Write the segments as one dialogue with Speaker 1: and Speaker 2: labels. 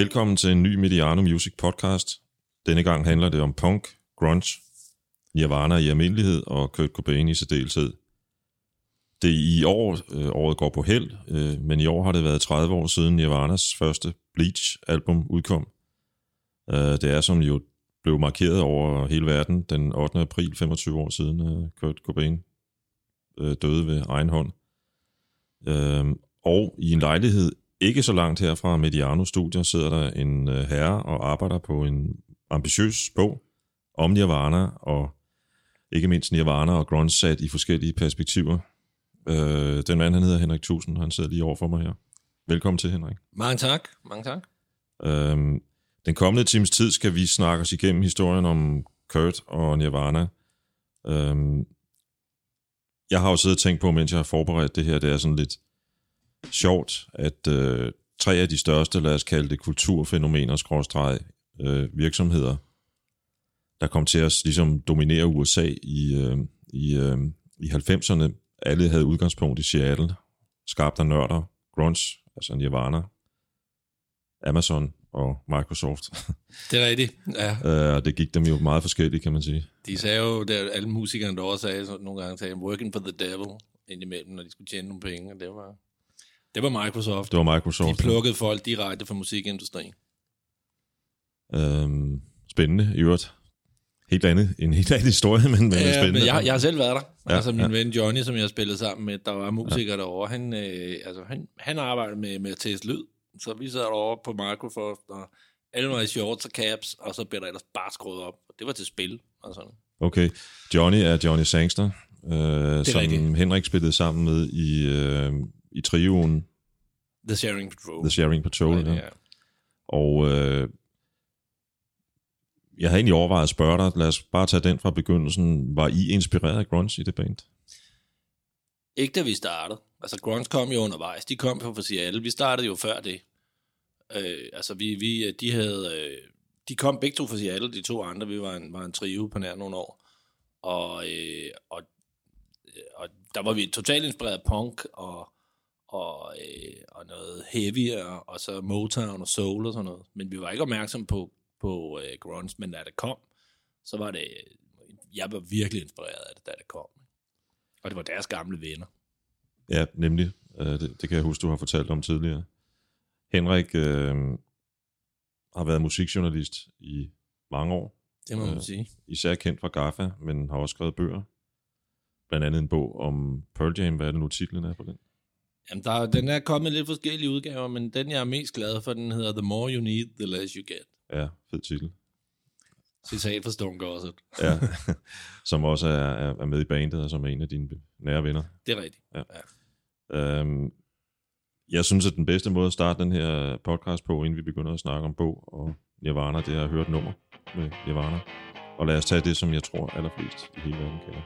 Speaker 1: Velkommen til en ny Mediano Music podcast. Denne gang handler det om punk, grunge, Nirvana i almindelighed og Kurt Cobain i særdeleshed. Det er i år, øh, året går på held, øh, men i år har det været 30 år siden Nirvanas første Bleach-album udkom. Øh, det er som jo blev markeret over hele verden den 8. april, 25 år siden øh, Kurt Cobain øh, døde ved egen hånd. Øh, og i en lejlighed ikke så langt her fra Mediano Studier sidder der en øh, herre og arbejder på en ambitiøs bog om Nirvana og ikke mindst Nirvana og grunge sat i forskellige perspektiver. Øh, den mand, han hedder Henrik Tusen, han sidder lige over for mig her. Velkommen til, Henrik.
Speaker 2: Mange tak, mange tak.
Speaker 1: Øh, den kommende times tid skal vi snakke os igennem historien om Kurt og Nirvana. Øh, jeg har jo siddet og tænkt på, mens jeg har forberedt det her, det er sådan lidt sjovt, at øh, tre af de største, lad os kalde det kulturfænomener, skråstreg, øh, virksomheder, der kom til at ligesom dominere USA i, øh, i, øh, i 90'erne, alle havde udgangspunkt i Seattle, skarpt af nørder, grunge, altså Nirvana, Amazon og Microsoft.
Speaker 2: Det er rigtigt, ja.
Speaker 1: Øh, og det gik dem jo meget forskelligt, kan man sige.
Speaker 2: De sagde jo, der, alle musikerne der også sagde, så nogle gange sagde, working for the devil, indimellem, når de skulle tjene nogle penge, og det var, det var Microsoft.
Speaker 1: Det var Microsoft.
Speaker 2: De plukkede folk direkte fra musikindustrien.
Speaker 1: Øhm, spændende, i øvrigt. Helt andet, en helt anden historie, men, men
Speaker 2: Ja,
Speaker 1: spændende.
Speaker 2: men jeg, jeg har selv været der.
Speaker 1: Ja,
Speaker 2: altså min
Speaker 1: ja.
Speaker 2: ven Johnny, som jeg spillede sammen med, der var musiker ja. derovre, han, øh, altså, han, han arbejdede med, med at teste lyd. Så vi sad derovre på Microsoft, og alle var i shorts og caps, og så blev der ellers bare skruet op. Og det var til spil og sådan.
Speaker 1: Okay. Johnny er Johnny Sangster, øh, som
Speaker 2: rigtigt.
Speaker 1: Henrik spillede sammen med i, øh, i trioen
Speaker 2: The Sharing Patrol.
Speaker 1: The Sharing Patrol.
Speaker 2: Ja,
Speaker 1: Ja.
Speaker 2: ja.
Speaker 1: Og øh, jeg havde egentlig overvejet at spørge dig, lad os bare tage den fra begyndelsen. Var I inspireret af grunge i det band?
Speaker 2: Ikke da vi startede. Altså, grunge kom jo undervejs. De kom fra Seattle. Vi startede jo før det. Øh, altså, vi, vi, de havde... Øh, de kom begge to fra Seattle, de to andre. Vi var en, var en trio på nær nogle år. Og, øh, og, øh, og der var vi totalt inspireret af punk og, og, øh, og noget heavyere, og så Motown og soul og sådan noget. Men vi var ikke opmærksom på, på øh, grunge, men da det kom, så var det... Jeg var virkelig inspireret af det, da det kom. Og det var deres gamle venner.
Speaker 1: Ja, nemlig. Øh, det, det kan jeg huske, du har fortalt om tidligere. Henrik øh, har været musikjournalist i mange år.
Speaker 2: Det må man
Speaker 1: Øh,
Speaker 2: sige.
Speaker 1: Især kendt fra Gaffa, men har også skrevet bøger. Blandt andet en bog om Pearl Jam. Hvad er det nu titlen er på den?
Speaker 2: Jamen, der, er- den er kommet i lidt forskellige udgaver, men den, jeg er mest glad for, den hedder The More You Need, The Less You Get.
Speaker 1: Ja, fed titel.
Speaker 2: Citat fra Stone Gossett.
Speaker 1: Ja, som også er, er, er med i bandet, og som er en af dine nære venner.
Speaker 2: Det er rigtigt.
Speaker 1: Ja. Øhm, jeg synes, at den bedste måde at starte den her podcast på, inden vi begynder at snakke om bog og Nirvana, det er at høre et nummer med Nirvana. Og lad os tage det, som jeg tror allerflest i hele verden kender.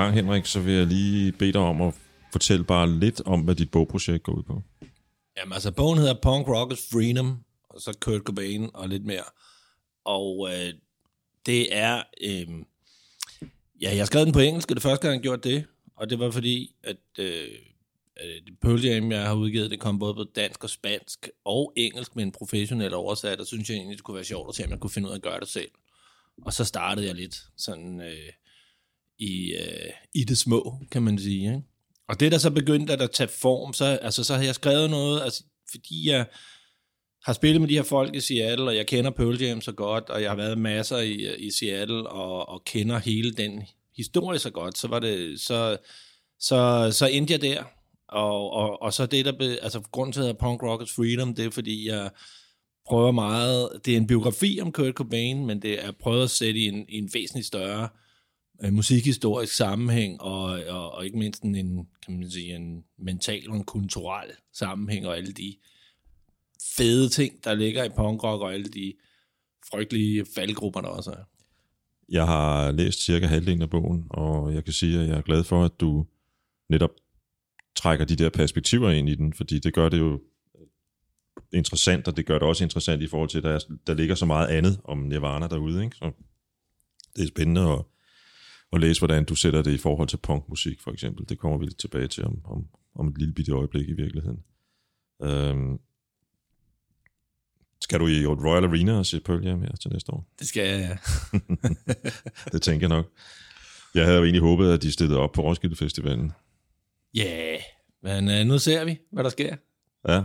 Speaker 1: Gang, Henrik, så vil jeg lige bede dig om at fortælle bare lidt om, hvad dit bogprojekt går ud på.
Speaker 2: Jamen, altså, bogen hedder Punk Rock is Freedom, og så Kurt Cobain og lidt mere. Og øh, det er... Øh, ja, jeg skrev den på engelsk, og det første gang, jeg gjorde det. Og det var fordi, at øh, det Pearl Jam, jeg har udgivet, det kom både på dansk og spansk og engelsk med en professionel oversat, og synes jeg egentlig, det kunne være sjovt at se, om jeg kunne finde ud af at gøre det selv. Og så startede jeg lidt sådan øh, i, øh, i det små, kan man sige. Ikke? Og det, der så begyndte at tage form, så, altså, så har jeg skrevet noget, altså, fordi jeg har spillet med de her folk i Seattle, og jeg kender Pearl Jam så godt, og jeg har været masser i, i Seattle, og, og kender hele den historie så godt, så var det, så, så, så endte jeg der. Og, og, og så det, der be, altså grunden til, at Punk Rockets Freedom, det er, fordi jeg prøver meget, det er en biografi om Kurt Cobain, men det er prøvet at sætte i en, i en væsentlig større øh, Øh, musikhistorisk sammenhæng, og, og, og ikke mindst en, kan man sige, en mental og en kulturel sammenhæng, og alle de fede ting, der ligger i punkrock, og alle de frygtelige faldgrupper, der også er.
Speaker 1: Jeg har læst cirka halvdelen af bogen, og jeg kan sige, at jeg er glad for, at du netop trækker de der perspektiver ind i den, fordi det gør det jo interessant, og det gør det også interessant i forhold til, at der, der ligger så meget andet om Nirvana derude. Ikke? Så det er spændende at, at læse, hvordan du sætter det i forhold til punkmusik, for eksempel. Det kommer vi lidt tilbage til om, om, om et lille bitte øjeblik i virkeligheden. Øhm, skal du i Royal Arena og se Pearl Jam her til næste år?
Speaker 2: Det skal jeg, ja.
Speaker 1: Det tænker jeg nok. Jeg havde jo egentlig håbet, at de stillede op på Roskilde Festivalen.
Speaker 2: Ja, yeah. men øh, nu ser vi, hvad der sker.
Speaker 1: Ja,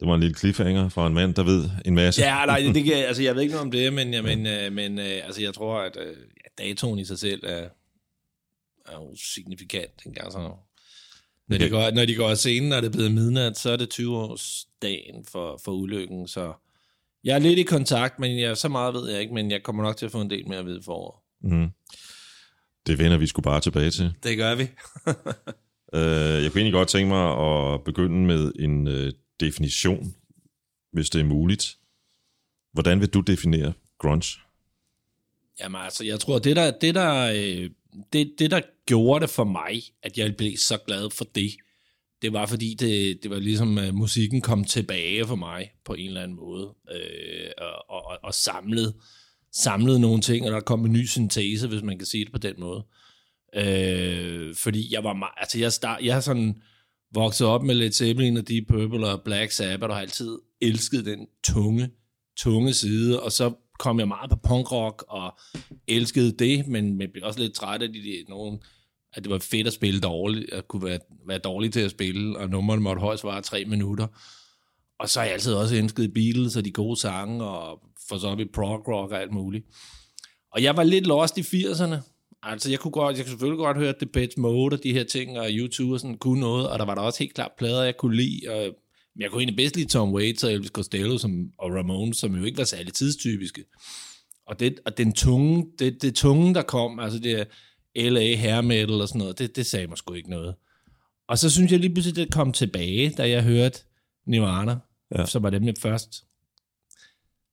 Speaker 1: det var en lille cliffhanger fra en mand, der ved en masse.
Speaker 2: Ja, nej, det kan, altså, jeg ved ikke noget om det, men, ja, men, øh, men øh, altså, jeg tror, at øh, datoen i sig selv er, er jo signifikant. Ikke? Altså, når, de
Speaker 1: Okay.
Speaker 2: går, når de går af scenen, når det er blevet midnat, så er det 20-årsdagen for, for ulykken, så jeg er lidt i kontakt, men jeg, så meget ved jeg ikke, men jeg kommer nok til at få en del mere at vide for året.
Speaker 1: Mm. Det vender vi skulle bare tilbage til.
Speaker 2: Det gør vi.
Speaker 1: Uh, jeg kunne egentlig godt tænke mig at begynde med en uh, definition, hvis det er muligt. Hvordan vil du definere grunge?
Speaker 2: Jamen altså, jeg tror, det der, det der, øh, det, det der gjorde det for mig, at jeg blev så glad for det, det var fordi, det, det var ligesom, at musikken kom tilbage for mig på en eller anden måde, øh, og, og, og, og samlede, samlede nogle ting, og der kom en ny syntese, hvis man kan sige det på den måde. Øh, fordi jeg var meget, altså jeg, start, jeg har sådan vokset op med Led Zeppelin og Deep Purple og Black Sabbath, og har altid elsket den tunge, tunge side, og så kom jeg meget på punkrock og elskede det, men jeg blev også lidt træt af de, de nogen, at det var fedt at spille dårligt, at kunne være, være dårlig til at spille, og nummerne måtte højst vare tre minutter. Og så har jeg altid også ønsket Beatles og de gode sange, og for så op i prog rock og alt muligt. Og jeg var lidt lost i 80'erne. Altså, jeg kunne, godt, jeg kunne selvfølgelig godt høre Depeche Mode og de her ting, og YouTube og sådan kunne noget, og der var der også helt klart plader, jeg kunne lide, og men jeg kunne egentlig bedst lide Tom Waits og Elvis Costello som, og Ramones, som jo ikke var særlig tidstypiske. Og, det, og den tunge, det, det tunge, der kom, altså det LA hair metal og sådan noget, det, det sagde mig sgu ikke noget. Og så synes jeg lige pludselig, det kom tilbage, da jeg hørte Nirvana,
Speaker 1: Ja.
Speaker 2: som var dem jeg først.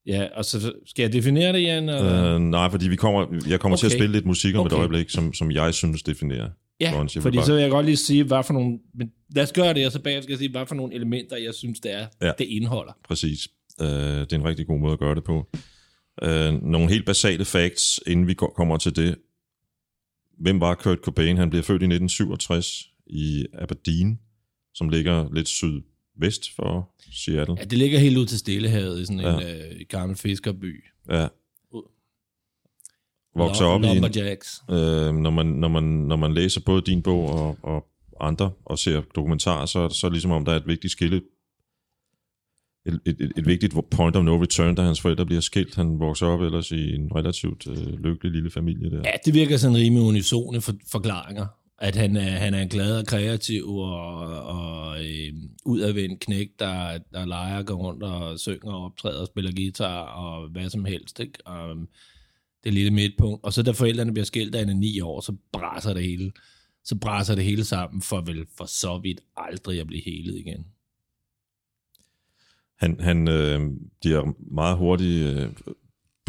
Speaker 2: Ja, og så skal jeg definere det, Jan? Eller?
Speaker 1: Uh, nej, fordi vi kommer, jeg kommer okay. til at spille lidt musik om okay. et øjeblik, som, som jeg synes definerer.
Speaker 2: Ja,
Speaker 1: vil
Speaker 2: fordi
Speaker 1: bare-
Speaker 2: så vil jeg godt lige sige, hvad for nogle... Men lad os gøre det, og så bagefter skal jeg sige, hvad for nogle elementer, jeg synes, det er,
Speaker 1: Ja.
Speaker 2: ja. det indeholder.
Speaker 1: Præcis. Uh, det er en rigtig god måde at gøre det på. Uh, nogle helt basale facts, inden vi kommer til det. Hvem var Kurt Cobain? Han blev født i 1967 i Aberdeen, som ligger lidt sydvest for Seattle.
Speaker 2: Ja, det ligger helt ud til Stillehavet i sådan en
Speaker 1: Ja.
Speaker 2: øh, gammel fiskerby.
Speaker 1: Ja. Vokser op i en, øh, når, man, når, man, når man læser både din bog og, og andre, og ser dokumentarer, så, så er det ligesom om, der er et vigtigt skille, et, et, et, et vigtigt point of no return, da hans forældre bliver skilt. Han vokser op ellers i en relativt øh, lykkelig lille familie der.
Speaker 2: Ja, det virker sådan rimelig unisone for, forklaringer. At han er, han er en glad og kreativ og, og øh, udadvendt knæk, der, der leger, går rundt og synger og optræder og spiller guitar og hvad som helst. Ikke? Og, det lille midtpunkt. Og så da forældrene bliver skilt, da han er ni år, så bræser det hele. Så bræser det hele sammen for vel for så vidt aldrig at blive helet igen.
Speaker 1: Han, han øh, bliver meget hurtigt, øh,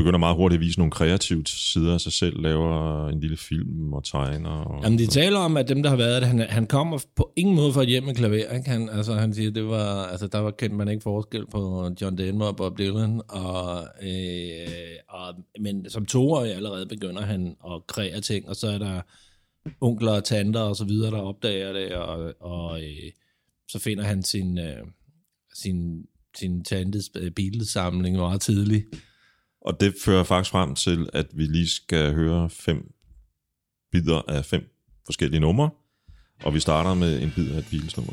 Speaker 1: begynder meget hurtigt at vise nogle kreative sider af sig selv, laver en lille film og tegner. Og,
Speaker 2: Jamen, de taler om, at dem, der har været det, han, han kommer på ingen måde fra et hjem med klaver. Ikke? Han, altså, han siger, det var, altså, der var kendt man ikke forskel på John Denver og Bob Dylan. Og, øh, og, men som toårig allerede begynder han at kreere ting, og så er der onkler og tanter og så videre, der opdager det, og, og øh, så finder han sin, øh, sin, sin tantes øh, Beatles-samling meget tidligt.
Speaker 3: Og det fører faktisk frem til, at vi lige skal høre fem bidder af fem forskellige numre. Og vi starter med en bid af et Beatles-nummer.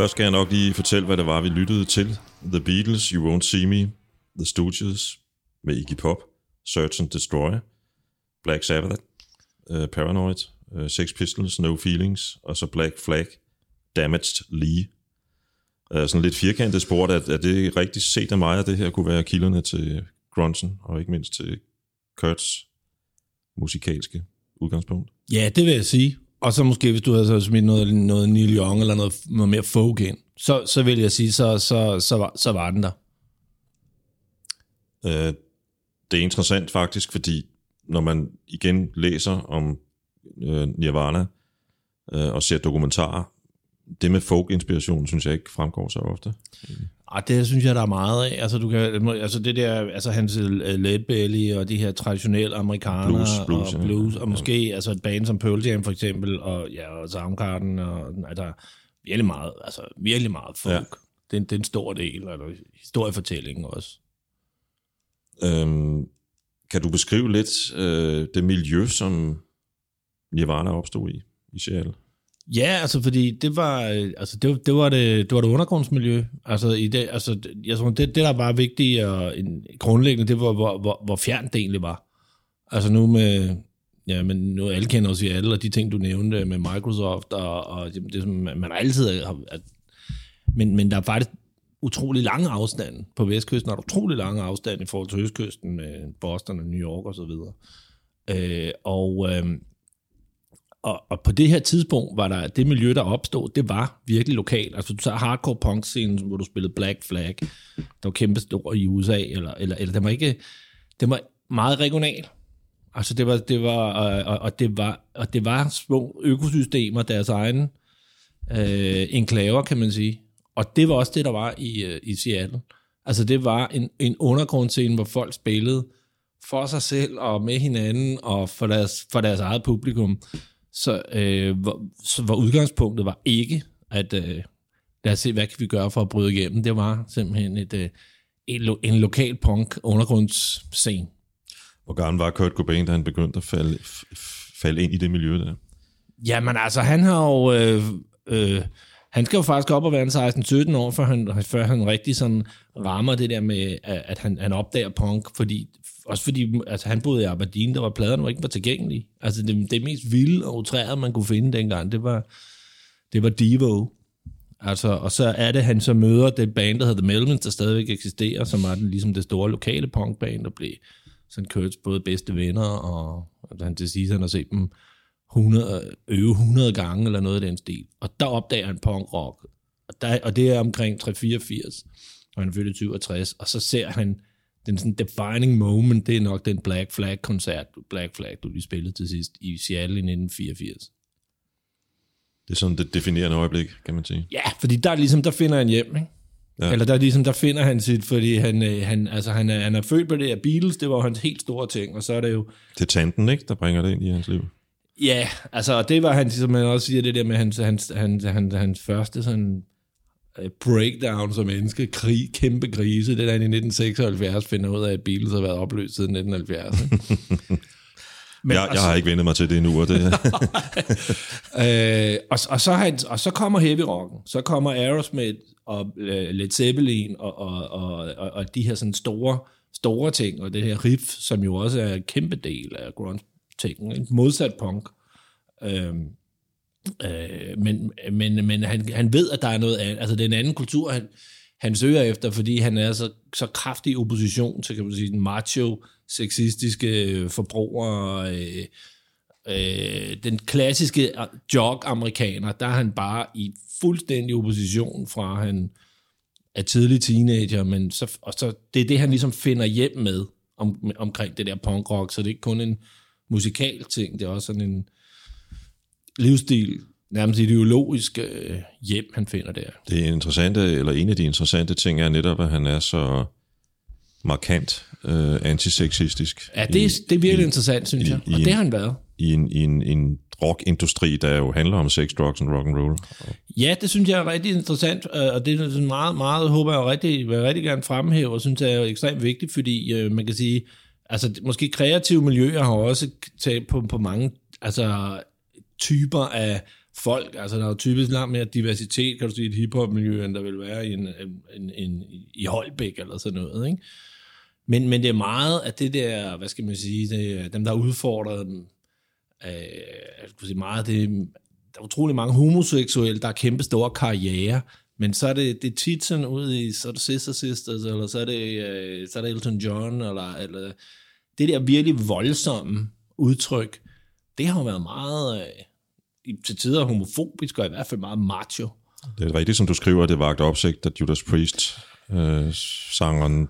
Speaker 3: Først skal jeg nok lige fortælle, hvad det var, vi lyttede til. The Beatles, You Won't See Me, The Stooges med Iggy Pop, Search and Destroy, Black Sabbath, uh, Paranoid, uh, Sex Pistols, No Feelings, og så Black Flag, Damaged Lee. Uh, sådan lidt firkantet spurgt, at, at det rigtigt set af mig, at det her kunne være kilderne til grunchen, og ikke mindst til Kurt's musikalske udgangspunkt.
Speaker 2: Ja, det vil jeg sige. Og så måske, hvis du havde så smidt noget, noget Neil Young eller noget, noget mere folk ind, så, så vil jeg sige, så, så, så, var, så var den der.
Speaker 3: Øh, det er interessant faktisk, fordi når man igen læser om øh, Nirvana øh, og ser dokumentarer, det med folk-inspiration, synes jeg ikke fremgår så ofte.
Speaker 2: Og det synes jeg, der er meget af. Altså, du kan, altså det der, altså hans uh, Lead Belly og de her traditionelle amerikanere
Speaker 3: Blues, blues,
Speaker 2: og
Speaker 3: ja.
Speaker 2: blues, og måske altså et band som Pearl Jam for eksempel, og ja, og Soundgarden, og altså, virkelig meget, altså virkelig meget folk.
Speaker 1: Ja.
Speaker 2: Ja. Det, er det er en stor del, eller historiefortællingen også.
Speaker 1: Øhm, kan du beskrive lidt øh, det miljø, som Nirvana opstod i, i Seattle?
Speaker 2: Ja, altså fordi det var, øh, altså det, det var det, det var det undergrundsmiljø. Altså i det, altså jeg tror det, det der var vigtigt og en, grundlæggende, det var hvor, hvor, hvor fjernt det egentlig var. Altså nu med, ja, men nu alle kender os i alle, og de ting du nævnte med Microsoft og, og det, det som man altid har, at, men, men der er faktisk utrolig lange afstande på vestkysten, og der er utrolig lange afstande i forhold til østkysten med Boston og New York og så videre. Øh, og, øh, og, og på det her tidspunkt var der det miljø, der opstod, det var virkelig lokalt. Altså du tager hardcore punk scenen, hvor du spillede Black Flag, der var kæmpe stor i USA, eller, eller, eller den var ikke, den var meget regional. Altså det var, det var, og, og, og det var, og det var små økosystemer, deres egne øh, enklaver, kan man sige. Og det var også det, der var i, øh, i Seattle. Altså det var en, en undergrundscene, hvor folk spillede for sig selv og med hinanden og for deres, for deres eget publikum. Så, øh, hvor, så hvor udgangspunktet var ikke, at øh, lad os se, hvad kan vi gøre for at bryde igennem. Det var simpelthen et, øh, en, lo- en lokal punk undergrundsscene.
Speaker 1: Hvor gammel var Kurt Cobain, da han begyndte at falde, falde ind i det miljø der?
Speaker 2: Jamen altså, han har jo... Øh, øh, han skal jo faktisk op og være en 16-17 år, før han, før han rigtig sådan rammer det der med, at at han, han opdager punk, fordi, også fordi altså, han boede i Aberdeen, der var pladerne, der ikke var tilgængelige. Altså det, det mest vilde og utrærede, man kunne finde dengang, det var, det var Devo. Altså, og så er det, han så møder det band, der hedder The Melvins, der stadigvæk eksisterer, som var den, ligesom det store lokale punkband, der blev sådan Kurt's både bedste venner, og, og han til sidst, han har set dem 100, øve 100 gange, eller noget af den stil. Og der opdager han punk rock, og, der, og det er omkring 384, og han er født i 67, og så ser han den sådan defining moment, det er nok den Black Flag-koncert, Black Flag, du lige spillede til sidst i Seattle i 1984.
Speaker 1: Det er sådan det definerende øjeblik, kan man sige.
Speaker 2: Ja, fordi der er ligesom, der finder han hjem, ikke?
Speaker 1: Ja.
Speaker 2: Eller der er ligesom, der finder han sit, fordi han, øh, han, altså, han, er, han er født på det her Beatles, det var hans helt store ting, og så er det jo,
Speaker 1: Det er tanten, ikke, der bringer det ind i hans liv.
Speaker 2: ja, altså, og det var han, som man også siger, det der med hans, hans, hans, hans, hans første sådan breakdown som menneske, krig, kæmpe krise, det der i 1976 finder ud af, at Beatles har været opløst siden 1970. Ikke?
Speaker 1: Men jeg, jeg har ikke vendt mig til det endnu, og det,
Speaker 2: Øh, og, og, så han, og så kommer heavy rocken, så kommer Aerosmith og øh, Led Zeppelin og, og, og, og, og de her sådan store, store ting, og det her riff, som jo også er en kæmpe del af grunge ting, ikke? modsat punk. Øh, øh, men men, men han, han ved, at der er noget andet, altså det er en anden kultur, han, han søger efter, fordi han er så, så kraftig i opposition til, kan man sige, den macho, sexistiske øh, forbruger, øh, øh, den klassiske øh, jog-amerikaner, der er han bare i fuldstændig opposition fra han er tidlig teenager, men så, og så, det er det, han ligesom finder hjem med om, omkring det der punkrock, så det er ikke kun en musikal ting, det er også sådan en livsstil, nærmest ideologisk øh, hjem, han finder der.
Speaker 1: det interessante, eller en af de interessante ting er netop, at han er så markant øh, antiseksistisk.
Speaker 2: Ja, det, er, det er virkelig interessant, synes
Speaker 1: i-
Speaker 2: jeg, og
Speaker 1: i-
Speaker 2: det har han været.
Speaker 1: I en, i en, en rockindustri, der jo handler om sex, drugs and rock and roll.
Speaker 2: Ja, det synes jeg er rigtig interessant, øh, og det er meget, meget, håber jeg rigtig, vil jeg rigtig gerne fremhæve, og synes jeg er ekstremt vigtigt, fordi øh, man kan sige, altså måske kreative miljøer har også taget på, på mange altså, typer af folk, altså der er jo typisk langt mere diversitet, kan du sige, i et hiphop-miljø, end der vil være i, en, en, en, i Holbæk eller sådan noget, ikke? Men, men det er meget af det der, hvad skal man sige, det dem, der udfordrer dem, øh, jeg skulle sige meget, det, der er utrolig mange homoseksuelle, der har kæmpe store karriere, men så er det, det er tit sådan ud i, så er det Sister Sisters, eller så er det, øh, så er det Elton John, eller, eller det der virkelig voldsomme udtryk, det har jo været meget, øh, til tider homofobisk, og i hvert fald meget macho.
Speaker 1: Det er rigtigt, som du skriver, at det vagte opsigt, at Judas Priest, øh, sangeren,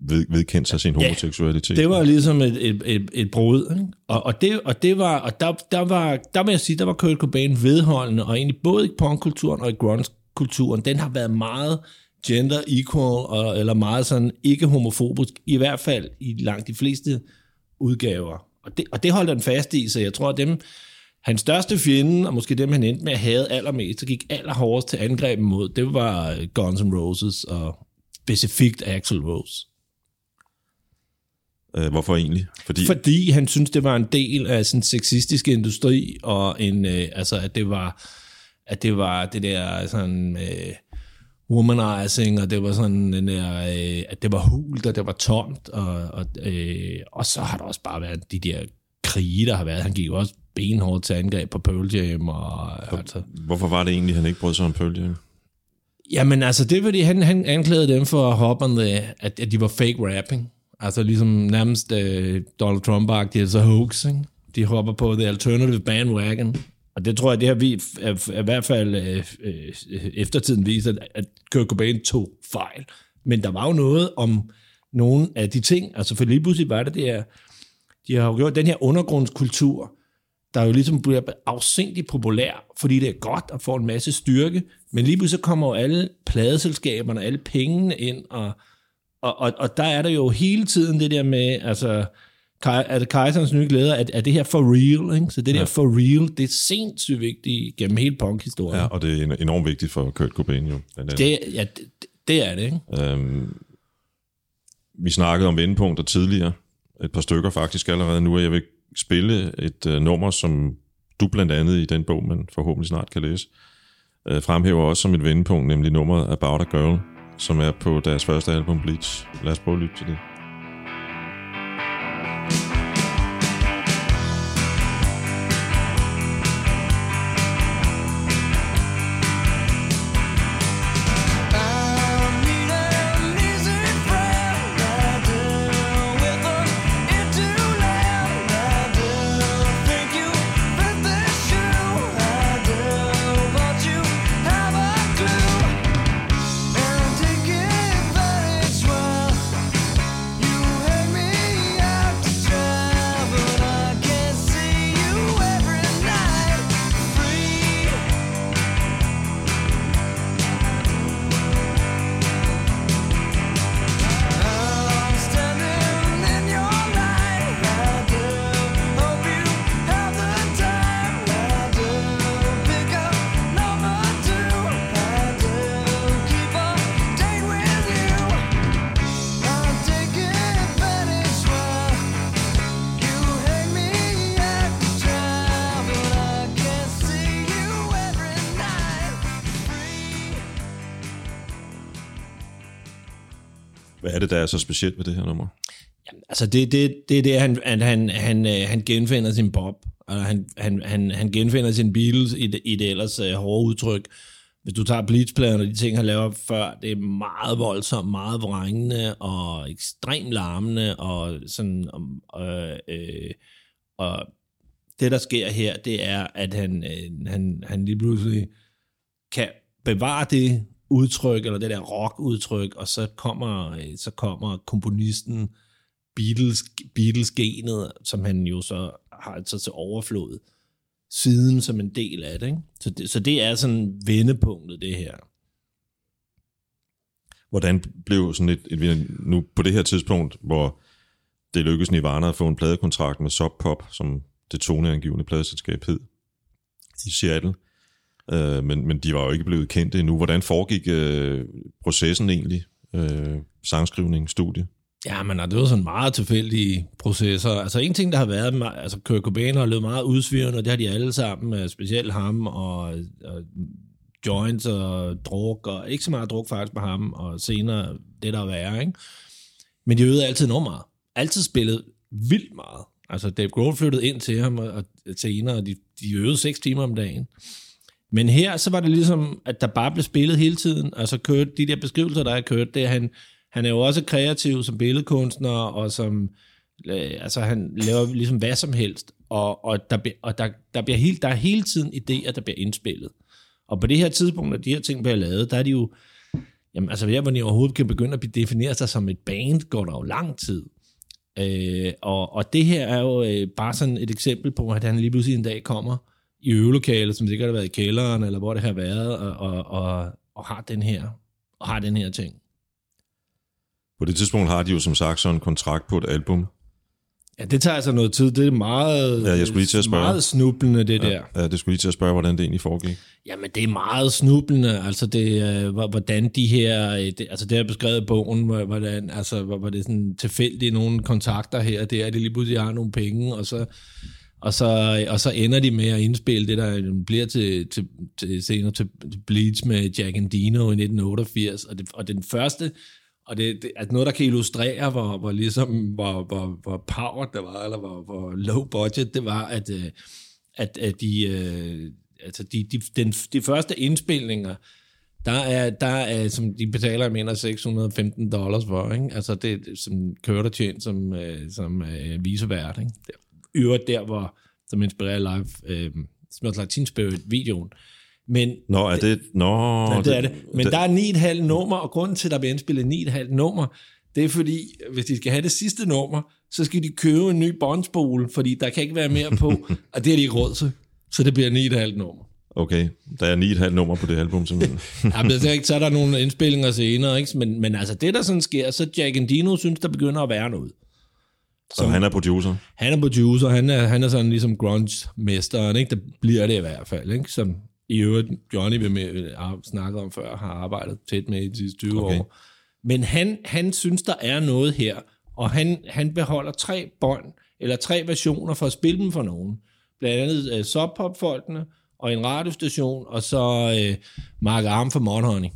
Speaker 1: ved, vedkendte sig sin
Speaker 2: Ja,
Speaker 1: homoseksualitet.
Speaker 2: Det var ligesom et, et, et, et brud. Ikke? Og, og, det, og det var, og der, der var, der vil jeg sige, der var Kurt Cobain vedholdende, og egentlig både i punkkulturen og i grunge-kulturen, den har været meget gender equal, og, eller meget sådan ikke homofobisk, i hvert fald i langt de fleste udgaver. Og det, og det holdt han fast i, så jeg tror, at dem, Hans største fjende, og måske dem, han endte med at have allermest, og gik allerhårdest til angreb mod, det var øh, Guns N' Roses, og specifikt Axl Rose.
Speaker 1: Øh, hvorfor egentlig? Fordi,
Speaker 2: Fordi han synes det var en del af sådan sexistiske industri, og en, øh, altså, at det var at det var det der sådan øh, womanizing, og det var sådan den der, øh, at det var hult, og det var tomt, og, og, øh, og så har der også bare været de der krige, der har været. Han gik jo også benhårdt til angreb på Pearl Jam, og altså,
Speaker 1: hvorfor var det egentlig, han ikke brød sig om Pearl Jam?
Speaker 2: Jamen altså, det er fordi, han, han anklagede dem for at hoppe on the, at, at de var fake rapping. Altså ligesom nærmest øh, Donald Trump-agtigt, altså hoax, ikke? De hopper på the alternative bandwagon. Og det tror jeg, det har vi er, er, i hvert fald øh, øh, eftertiden vist, at, at Kurt Cobain tog fejl. Men der var jo noget om nogle af de ting, altså for lige pludselig var det det her, de har jo gjort den her undergrundskultur, der jo ligesom bliver afsindigt populær, fordi det er godt at få en masse styrke, men lige pludselig kommer jo alle pladeselskaberne, alle pengene ind, og, og, og, og der er der jo hele tiden det der med, altså, er det Kejserens nye glæder, at, er det her for real, ikke? Så det der
Speaker 1: Ja.
Speaker 2: for real, det er sindssygt vigtigt gennem hele punkhistorien.
Speaker 1: Ja, og det er en- enormt vigtigt for Kurt Cobain jo.
Speaker 2: Det, ja, det, det er det, ikke?
Speaker 1: Øhm, vi snakkede om vendepunkter tidligere, et par stykker faktisk allerede nu, og jeg vil spille et øh, nummer, som du blandt andet i den bog, man forhåbentlig snart kan læse, øh, fremhæver også som et vendepunkt, nemlig nummeret About a Girl, som er på deres første album Bleach. Lad os prøve at lytte til det. Det, der er så specielt ved det her nummer?
Speaker 2: Jamen, Altså, det, det, det er det, han, at han, han, øh, han genfinder sin Bob, og han, han, han, han genfinder sin Beatles i det, i det ellers uh, hårde udtryk. Hvis du tager Bleach-pladerne og de ting, han laver før, det er meget voldsomt, meget vrængende og ekstremt larmende, og sådan, øh, øh, og det, der sker her, det er, at han, øh, han, han lige pludselig kan bevare det udtryk, eller det der rock-udtryk, og så kommer, øh, så kommer komponisten Beatles, Beatles-genet, som han jo så har så til overflod siden som en del af det. Ikke? Så, det så det er sådan vendepunktet, det her.
Speaker 1: Hvordan blev sådan et, et, nu på det her tidspunkt, hvor det lykkedes Nirvana at få en pladekontrakt med Sub Pop, som det toneangivende pladeselskab hed, i Seattle, øh, men, men de var jo ikke blevet kendt endnu. Hvordan foregik øh, processen egentlig? Øh, sangskrivning, studie?
Speaker 2: Ja, men det var sådan meget tilfældige processer. Altså en ting, der har været, altså Kurt Cobain har løbet meget udsvirrende, og det har de alle sammen, øh, specielt ham og, og joints og druk, og ikke så meget druk faktisk på ham, og senere det der er værre, ikke? Men de øvede altid enormt meget. Altid spillet vildt meget. Altså Dave Grohl flyttede ind til ham, og, og senere, og de, de øvede seks timer om dagen. Men her, så var det ligesom, at der bare blev spillet hele tiden. Altså kørte de der beskrivelser, der er kørt, det er, han, han er jo også kreativ som billedkunstner, og som, øh, altså han laver ligesom hvad som helst, og, og, der, og der, der, bliver helt, der er hele tiden idéer, der bliver indspillet. Og på det her tidspunkt, når de her ting bliver lavet, der er de jo, jamen altså her, hvor de overhovedet kan begynde at definere sig som et band, går der jo lang tid. Øh, og, og det her er jo øh, bare sådan et eksempel på, at han lige pludselig en dag kommer i øvelokalet, som sikkert har været i kælderen, eller hvor det har været, og, og, og, og har den her, og har den her ting.
Speaker 1: På det tidspunkt har de jo som sagt sådan en kontrakt på et album,
Speaker 2: Ja, det tager altså noget tid. Det er meget,
Speaker 1: Ja, jeg skulle lige til at spørge.
Speaker 2: meget snublende, det der.
Speaker 1: Ja, det skulle lige til at spørge, hvordan det egentlig foregik.
Speaker 2: Jamen, det er meget snublende, altså det, øh, hvor- hvordan de her, øh, det, altså det er beskrevet i bogen, hvor- hvordan, altså hvor, hvor det er sådan tilfældigt nogle kontakter her og der, at de lige pludselig har nogle penge, og så, og så, og så ender de med at indspille det, der øh, bliver til, til, til senere til, Bleach med Jack Dino i 1988, og, det, og den første, og det, det er noget, der kan illustrere, hvor, hvor, ligesom, hvor, hvor, hvor power det var, eller hvor, hvor low budget det var, at, øh, at, at de, øh, altså de, de, den, de første indspilninger, der er, der er, som de betaler, jeg mener, 615 dollars for, ikke? Altså det, som som der tjent som, som uh, visevært, ikke? Der- I øvrigt der, hvor, som inspirerer live, øh, Smells Like Teen Spirit-videoen. Men
Speaker 1: Nå, er det... Nå,
Speaker 2: Ja, det er det. Men der er 9,5 nummer, og grunden til, at der bliver indspillet 9,5 nummer, det er fordi, hvis de skal have det sidste nummer, så skal de købe en ny båndspole, fordi der kan ikke være mere på, og det har de ikke råd til. Så det bliver 9,5 nummer.
Speaker 1: Okay, der er 9,5 nummer på det album, simpelthen.
Speaker 2: Ja, men så, er ikke- så er der nogle indspillinger senere, ikke? Men, men altså det, der sådan sker, så Jack Endino synes, der begynder at være noget.
Speaker 1: Så han er producer.
Speaker 2: Han er producer, han er, han er sådan ligesom grunge-mesteren, ikke? Det bliver det i hvert fald, ikke? Som i øvrigt Johnny vil med, har snakket om før, har arbejdet tæt med i de sidste 20
Speaker 1: Okay.
Speaker 2: år. Men han, han synes, der er noget her, og han, han beholder tre bånd, eller tre versioner for at spille dem for nogen. Blandt andet uh, Sub Pop-folkene, og en radiostation, og så uh, Mark Arm for Mudhoney.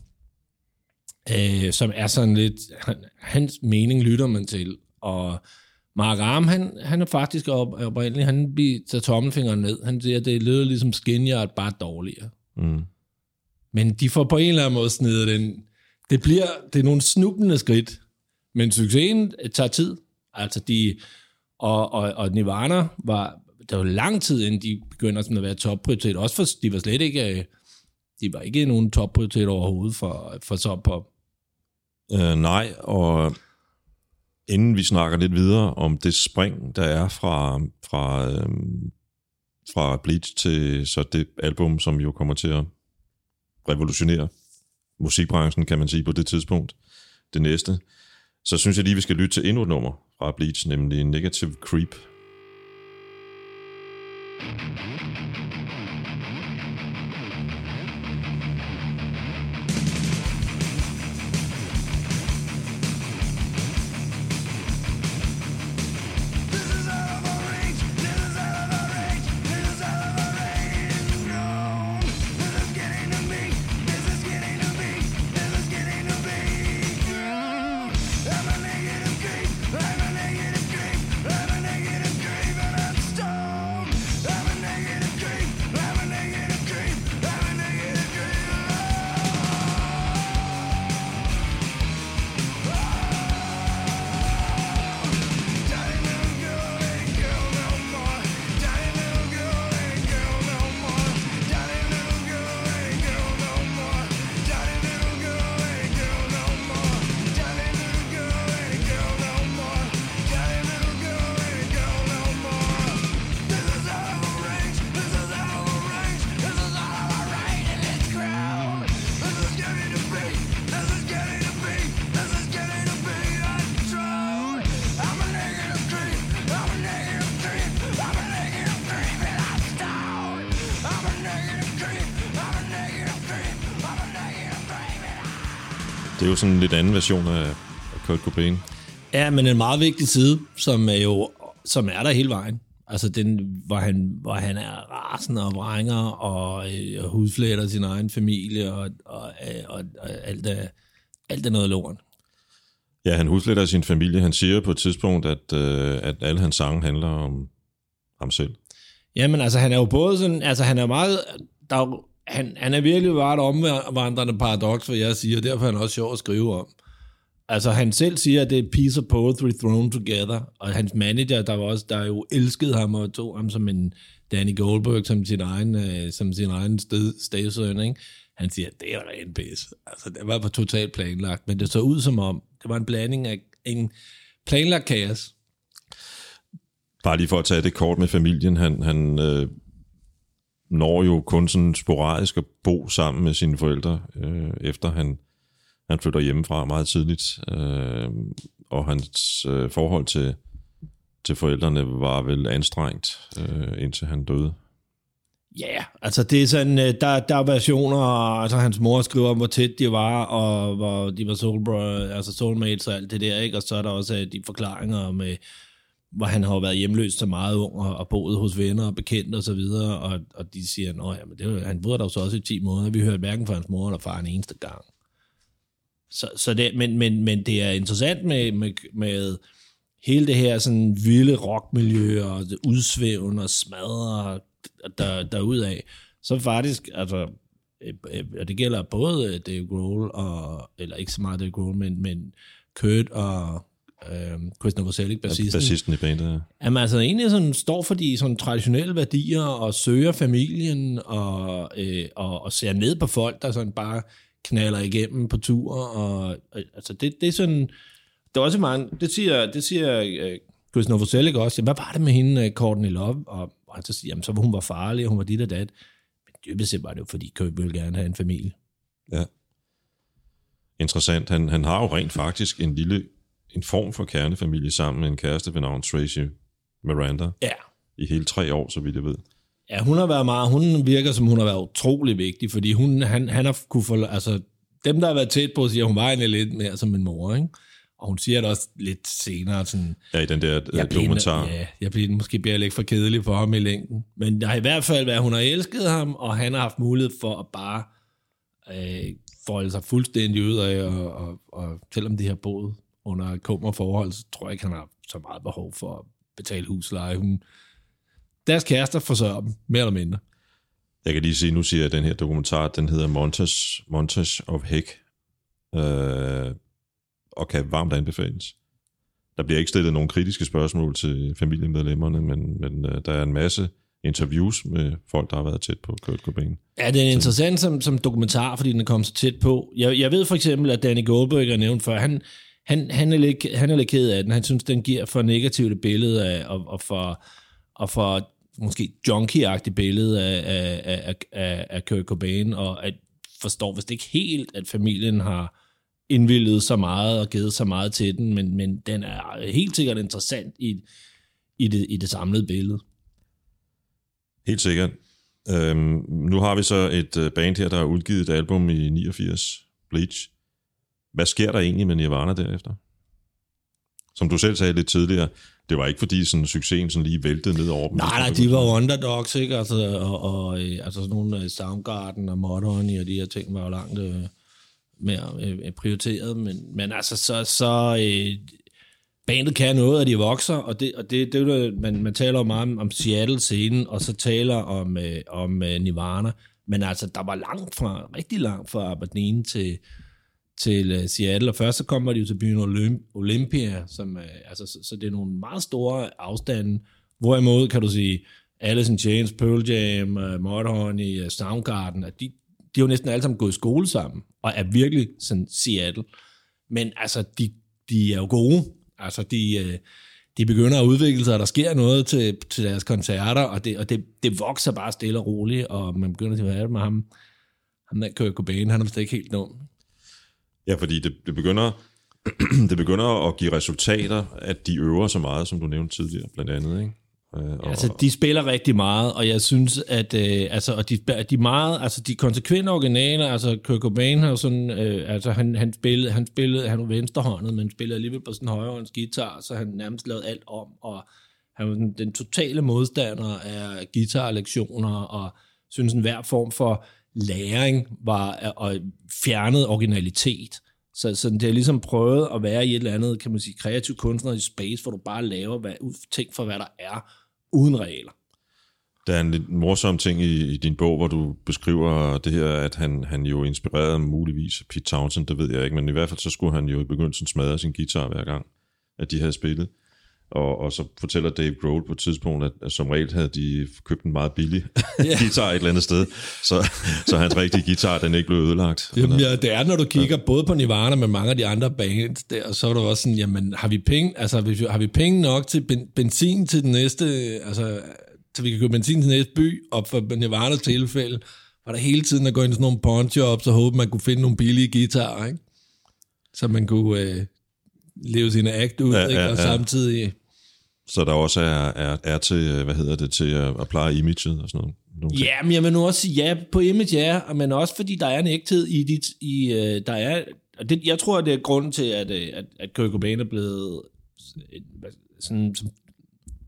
Speaker 2: Uh, som er sådan lidt, han, hans mening lytter man til, og Mark Arm, han, han er faktisk op, oprindeligt, han tager tommelfingeren ned. Han siger, at det lyder ligesom Skinyard, bare dårligere.
Speaker 1: Mm.
Speaker 2: Men de får på en eller anden måde snedet den. Det bliver, det er nogle snublende skridt, men succesen tager tid. Altså de, og, og, og Nirvana var, der var lang tid, inden de begynder sådan at være topprioritet. Også for, de var slet ikke, øh, de var ikke nogen topprioritet overhovedet for, for Sub Pop.
Speaker 1: Uh, nej, og inden vi snakker lidt videre om det spring, der er fra, fra, øhm, fra Bleach til så det album, som jo kommer til at revolutionere musikbranchen, kan man sige, på det tidspunkt, det næste, så synes jeg lige, vi skal lytte til endnu et nummer fra Bleach, nemlig Negative Creep.
Speaker 3: This
Speaker 1: jo sådan en lidt anden version af Kurt Cobain.
Speaker 2: Ja, men en meget vigtig side, som er jo som er der hele vejen. Altså den, hvor han, hvor han er rasende og vrænger og, øh, og hudflætter sin egen familie og, og, øh, og, og alt, er, alt er noget lort.
Speaker 1: Ja, han hudfletter sin familie. Han siger på et tidspunkt, at, øh, at alle hans sange handler om ham selv.
Speaker 2: Jamen altså, han er jo både sådan, altså han er meget, der er, jo- han, han er virkelig bare et omvandrende paradoks, hvad jeg siger, og derfor er han også sjov at skrive om. Altså han selv siger, at det er piece of poetry thrown together, og hans manager, der var også, der jo elskede ham og tog ham som en Danny Goldberg, som sin egen, øh, som sin egen sted, stedsøn, ikke? Han siger, at det er en pis. Altså, det var på totalt planlagt, men det så ud som om, det var en blanding af en planlagt kaos.
Speaker 1: Bare lige for at tage det kort med familien. Han, han øh, når jo kun sådan sporadisk at bo sammen med sine forældre, øh, efter han, han flytter hjemmefra meget tidligt. Øh, og hans øh, forhold til, til forældrene var vel anstrengt, øh, indtil han døde.
Speaker 2: Ja, yeah, altså det er sådan, øh, der, der er versioner, altså hans mor skriver om, hvor tæt de var, og hvor de var soul, altså soulmates og alt det der, ikke? Og så er der også øh, de forklaringer med, hvor han har jo været hjemløs så meget ung, og, og boet hos venner og bekendte og så videre, og, og de siger, at ja, men det, var- han boede der jo så også i 10 måneder, vi hørte hverken fra hans mor eller far en eneste gang. Så, så det, men, men, men det er interessant med, med, med hele det her sådan vilde rockmiljø og det udsvævende og smadre der, derudaf, så faktisk, altså, øh, øh, og det gælder både Dave Grohl og, eller ikke så meget Dave Grohl, men, men Kurt og øh, Chris Novoselic, bassisten,
Speaker 1: Bassisten i bandet, ja.
Speaker 2: Jamen altså egentlig sådan, står for de sådan, traditionelle værdier og søger familien og, øh, og, og ser ned på folk, der sådan bare knaller igennem på tur. Og, og, altså det, det er sådan, der er også mange, det siger, det siger øh, Chris Novoselic også, jamen, hvad var det med hende, øh, Courtney Love? Og, og han så siger, jamen så hun var farlig, og hun var dit og dat. Men dybest set var det jo, fordi Kurt ville gerne have en familie.
Speaker 1: ja. Interessant. Han, han har jo rent faktisk en lille en form for kernefamilie sammen med en kæreste ved navn Tracy Miranda
Speaker 2: Ja,
Speaker 1: i hele tre år, så vidt jeg ved.
Speaker 2: Ja, hun har været meget, hun virker som hun har været utrolig vigtig, fordi hun, han, han har kunne få, altså dem, der har været tæt på, siger, hun var egentlig lidt mere som en mor, ikke? Og hun siger det også lidt senere, sådan,
Speaker 1: Ja, i den der øh,
Speaker 2: jeg bliver,
Speaker 1: dokumentar.
Speaker 2: ja, jeg bliver, måske bliver jeg lidt for kedelig for ham i længden. Men der har i hvert fald været, hun har elsket ham, og han har haft mulighed for at bare øh, folde sig fuldstændig ud af, og, og, og selvom de har boet under kummer forhold, så tror jeg ikke, han har så meget behov for at betale husleje. Hun, deres kærester forsørger dem, mere eller mindre.
Speaker 1: Jeg kan lige sige, nu siger jeg, at den her dokumentar, den hedder Montage, Montage of Heck, øh, og kan varmt anbefales. Der bliver ikke stillet nogen kritiske spørgsmål til familiemedlemmerne, men, men øh, der er en masse interviews med folk, der har været tæt på Kurt Cobain.
Speaker 2: Ja, det er interessant som, som dokumentar, fordi den er kommet så tæt på. Jeg, jeg ved for eksempel, at Danny Goldberg er nævnt før, han, han, han, er lidt, han er lidt ked af den. Han synes, den giver for negativt et billede af, og, og for, og for måske junkie-agtigt billede af, af, af, af, af Kurt Cobain, og at forstår vist ikke helt, at familien har indvildet så meget og givet så meget til den, men, men den er helt sikkert interessant i, i, det, i det samlede billede.
Speaker 1: Helt sikkert. Øhm, nu har vi så et øh, band her, der har udgivet et album i 89, Bleach. Hvad sker der egentlig med Nirvana derefter? Som du selv sagde lidt tidligere, det var ikke fordi sådan, succesen sådan lige væltede ned over dem.
Speaker 2: Nej, nej, de var jo underdogs, ikke? Altså, og, og øh, altså sådan nogle øh, Soundgarden og Modern og de her ting var jo langt øh, mere øh, øh, prioriteret, men, men altså, så, så øh, bandet kan noget, at de vokser, og det, og det, det det man, man taler jo meget om, om Seattle-scenen, og så taler om, øh, om øh, Nirvana, men altså, der var langt fra, rigtig langt fra Aberdeen til, til øh, Seattle, og først så kommer de jo til byen Olymp- Olympia, som, øh, altså, så, så det er nogle meget store afstande, hvorimod kan du sige, Alice in Chains, Pearl Jam, uh, Mudhoney, uh, Soundgarden, at de, de er jo næsten alle sammen gået i skole sammen, og er virkelig sådan Seattle. Men altså, de, de er jo gode. Altså, de, de begynder at udvikle sig, og der sker noget til, til deres koncerter, og, det, og det, det vokser bare stille og roligt, og man begynder til at er det med ham. Ham der Kurt Cobain, han er vist ikke helt dum.
Speaker 1: Ja, fordi det, det, begynder, det begynder at give resultater, at de øver så meget, som du nævnte tidligere, blandt andet. Ikke? Øh, og,
Speaker 2: Altså, de spiller rigtig meget, og jeg synes, at øh, altså, og de, de meget, altså, de konsekvente originaler, altså, Kurt Cobain har sådan, øh, altså, han, han spillede, han spillede, han var venstrehåndet, men spillede alligevel på sådan højrehånds guitar, så han nærmest lavede alt om, og han var den, den totale modstander af guitarlektioner, og synes, en hver form for læring var og fjernede originalitet. Så, så det er ligesom prøvet at være i et eller andet, kan man sige, kreativ kunstner i space, hvor du bare laver hvad, ting for, hvad der er, uden regler.
Speaker 1: Der er en lidt morsom ting i, i din bog, hvor du beskriver det her, at han, han jo inspirerede muligvis Pete Townsend, det ved jeg ikke, men i hvert fald så skulle han jo i begyndelsen smadre sin guitar hver gang, at de havde spillet. Og, og så fortæller Dave Grohl på et tidspunkt, at, at som regel havde de købt en meget billig
Speaker 2: Ja.
Speaker 1: guitar et eller andet sted, så, så hans rigtige guitar, den ikke blev ødelagt.
Speaker 2: Jamen, ja, det er, når du kigger ja. både på Nirvana, men mange af de andre bands der, så er du også sådan, jamen, har vi penge, altså, har vi penge nok til ben, benzin til den næste, altså, så vi kan købe benzin til den næste by, og for Nirvanas tilfælde, var der hele tiden at gå ind i sådan nogle pawn shops og håbe, man kunne finde nogle billige guitarer, ikke? Så man kunne øh, leve sin act ud,
Speaker 1: Ja,
Speaker 2: ja, ikke?
Speaker 1: ja,
Speaker 2: og
Speaker 1: ja.
Speaker 2: samtidig
Speaker 1: så der også er, er, er til, øh, hvad hedder det, til at, at pleje imaget og sådan noget. Nogle ting.
Speaker 2: Ja, men jeg vil nu også sige ja på image, ja, men også fordi der er en ægthed i dit, i, øh, der er, og det, jeg tror, det er grunden til, at, øh, at, at Kurt Cobain er blevet sådan, som,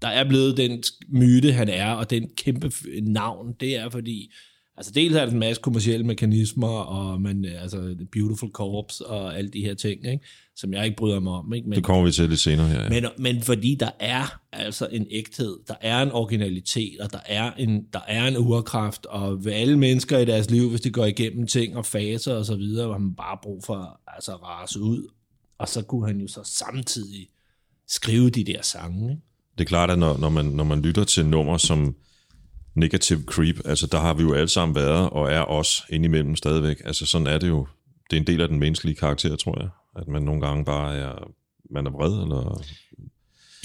Speaker 2: der er blevet den myte, han er, og den kæmpe navn, det er fordi, altså dels er der en masse kommersielle mekanismer, og man, øh, altså Beautiful Corpse, og alle de her ting, ikke? Som jeg ikke bryder mig om, ikke? Men,
Speaker 1: Det kommer vi til lidt senere her. Ja.
Speaker 2: men, men fordi der er altså en ægthed, der er en originalitet, og der er en, der er en urkraft, og ved alle mennesker i deres liv, hvis de går igennem ting og faser og så videre, har man bare brug for altså, at rase ud. Og så kunne han jo så samtidig skrive de der sange. Ikke?
Speaker 1: Det er klart, at når, når, man, når man lytter til nummer som Negative Creep, altså der har vi jo alle sammen været, og er os indimellem stadigvæk. Altså sådan er det jo. Det er en del af den menneskelige karakter, tror jeg. At man nogle gange bare er, man er vred, eller...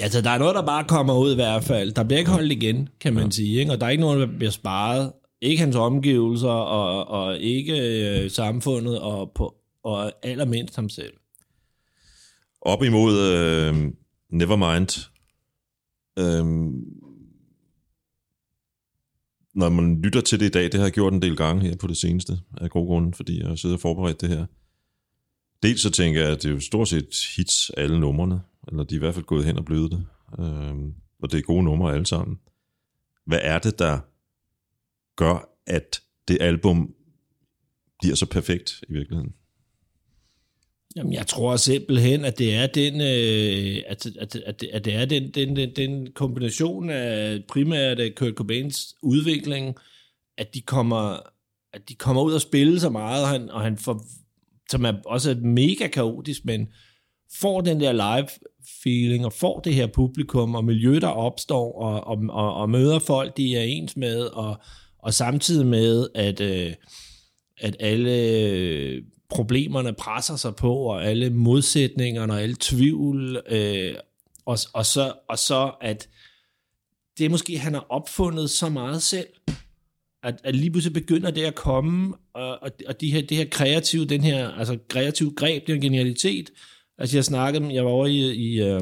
Speaker 2: Altså, der er noget, der bare kommer ud i hvert fald. Der bliver ikke holdt igen, kan man ja. sige. Ikke? Og der er ikke nogen, der bliver sparet. Ikke hans omgivelser, og, og ikke øh, samfundet, og, på, og allermindst ham selv.
Speaker 1: Op imod øh, Nevermind. Øh, når man lytter til det i dag, det har jeg gjort en del gange her på det seneste, af gode grunde, fordi jeg har siddet og forberedt det her. Dels så tænker jeg, at det er jo stort set hits, alle numrene, eller de er i hvert fald gået hen og blevet det. Øh, og det er gode numre alle sammen. Hvad er det, der gør, at det album bliver så perfekt i virkeligheden?
Speaker 2: Jamen, jeg tror simpelthen, at det er den, øh, at, at, at, det, at det er den, den, den, den kombination af primært øh, Kurt Cobains udvikling, at de kommer, at de kommer ud og spille så meget, og han, og han får, som er også mega kaotisk, men får den der live feeling, og får det her publikum, og miljø, der opstår, og, og, og, og møder folk, de er ens med, og, og samtidig med, at, øh, at alle problemerne presser sig på, og alle modsætningerne, og alle tvivl, øh, og, og, så, og så at det er måske, han har opfundet så meget selv, at, at lige pludselig begynder det at komme, og, og, og de her, det her kreative, den her altså kreative greb, den her genialitet. Altså jeg snakkede, med- jeg var over i, i øh,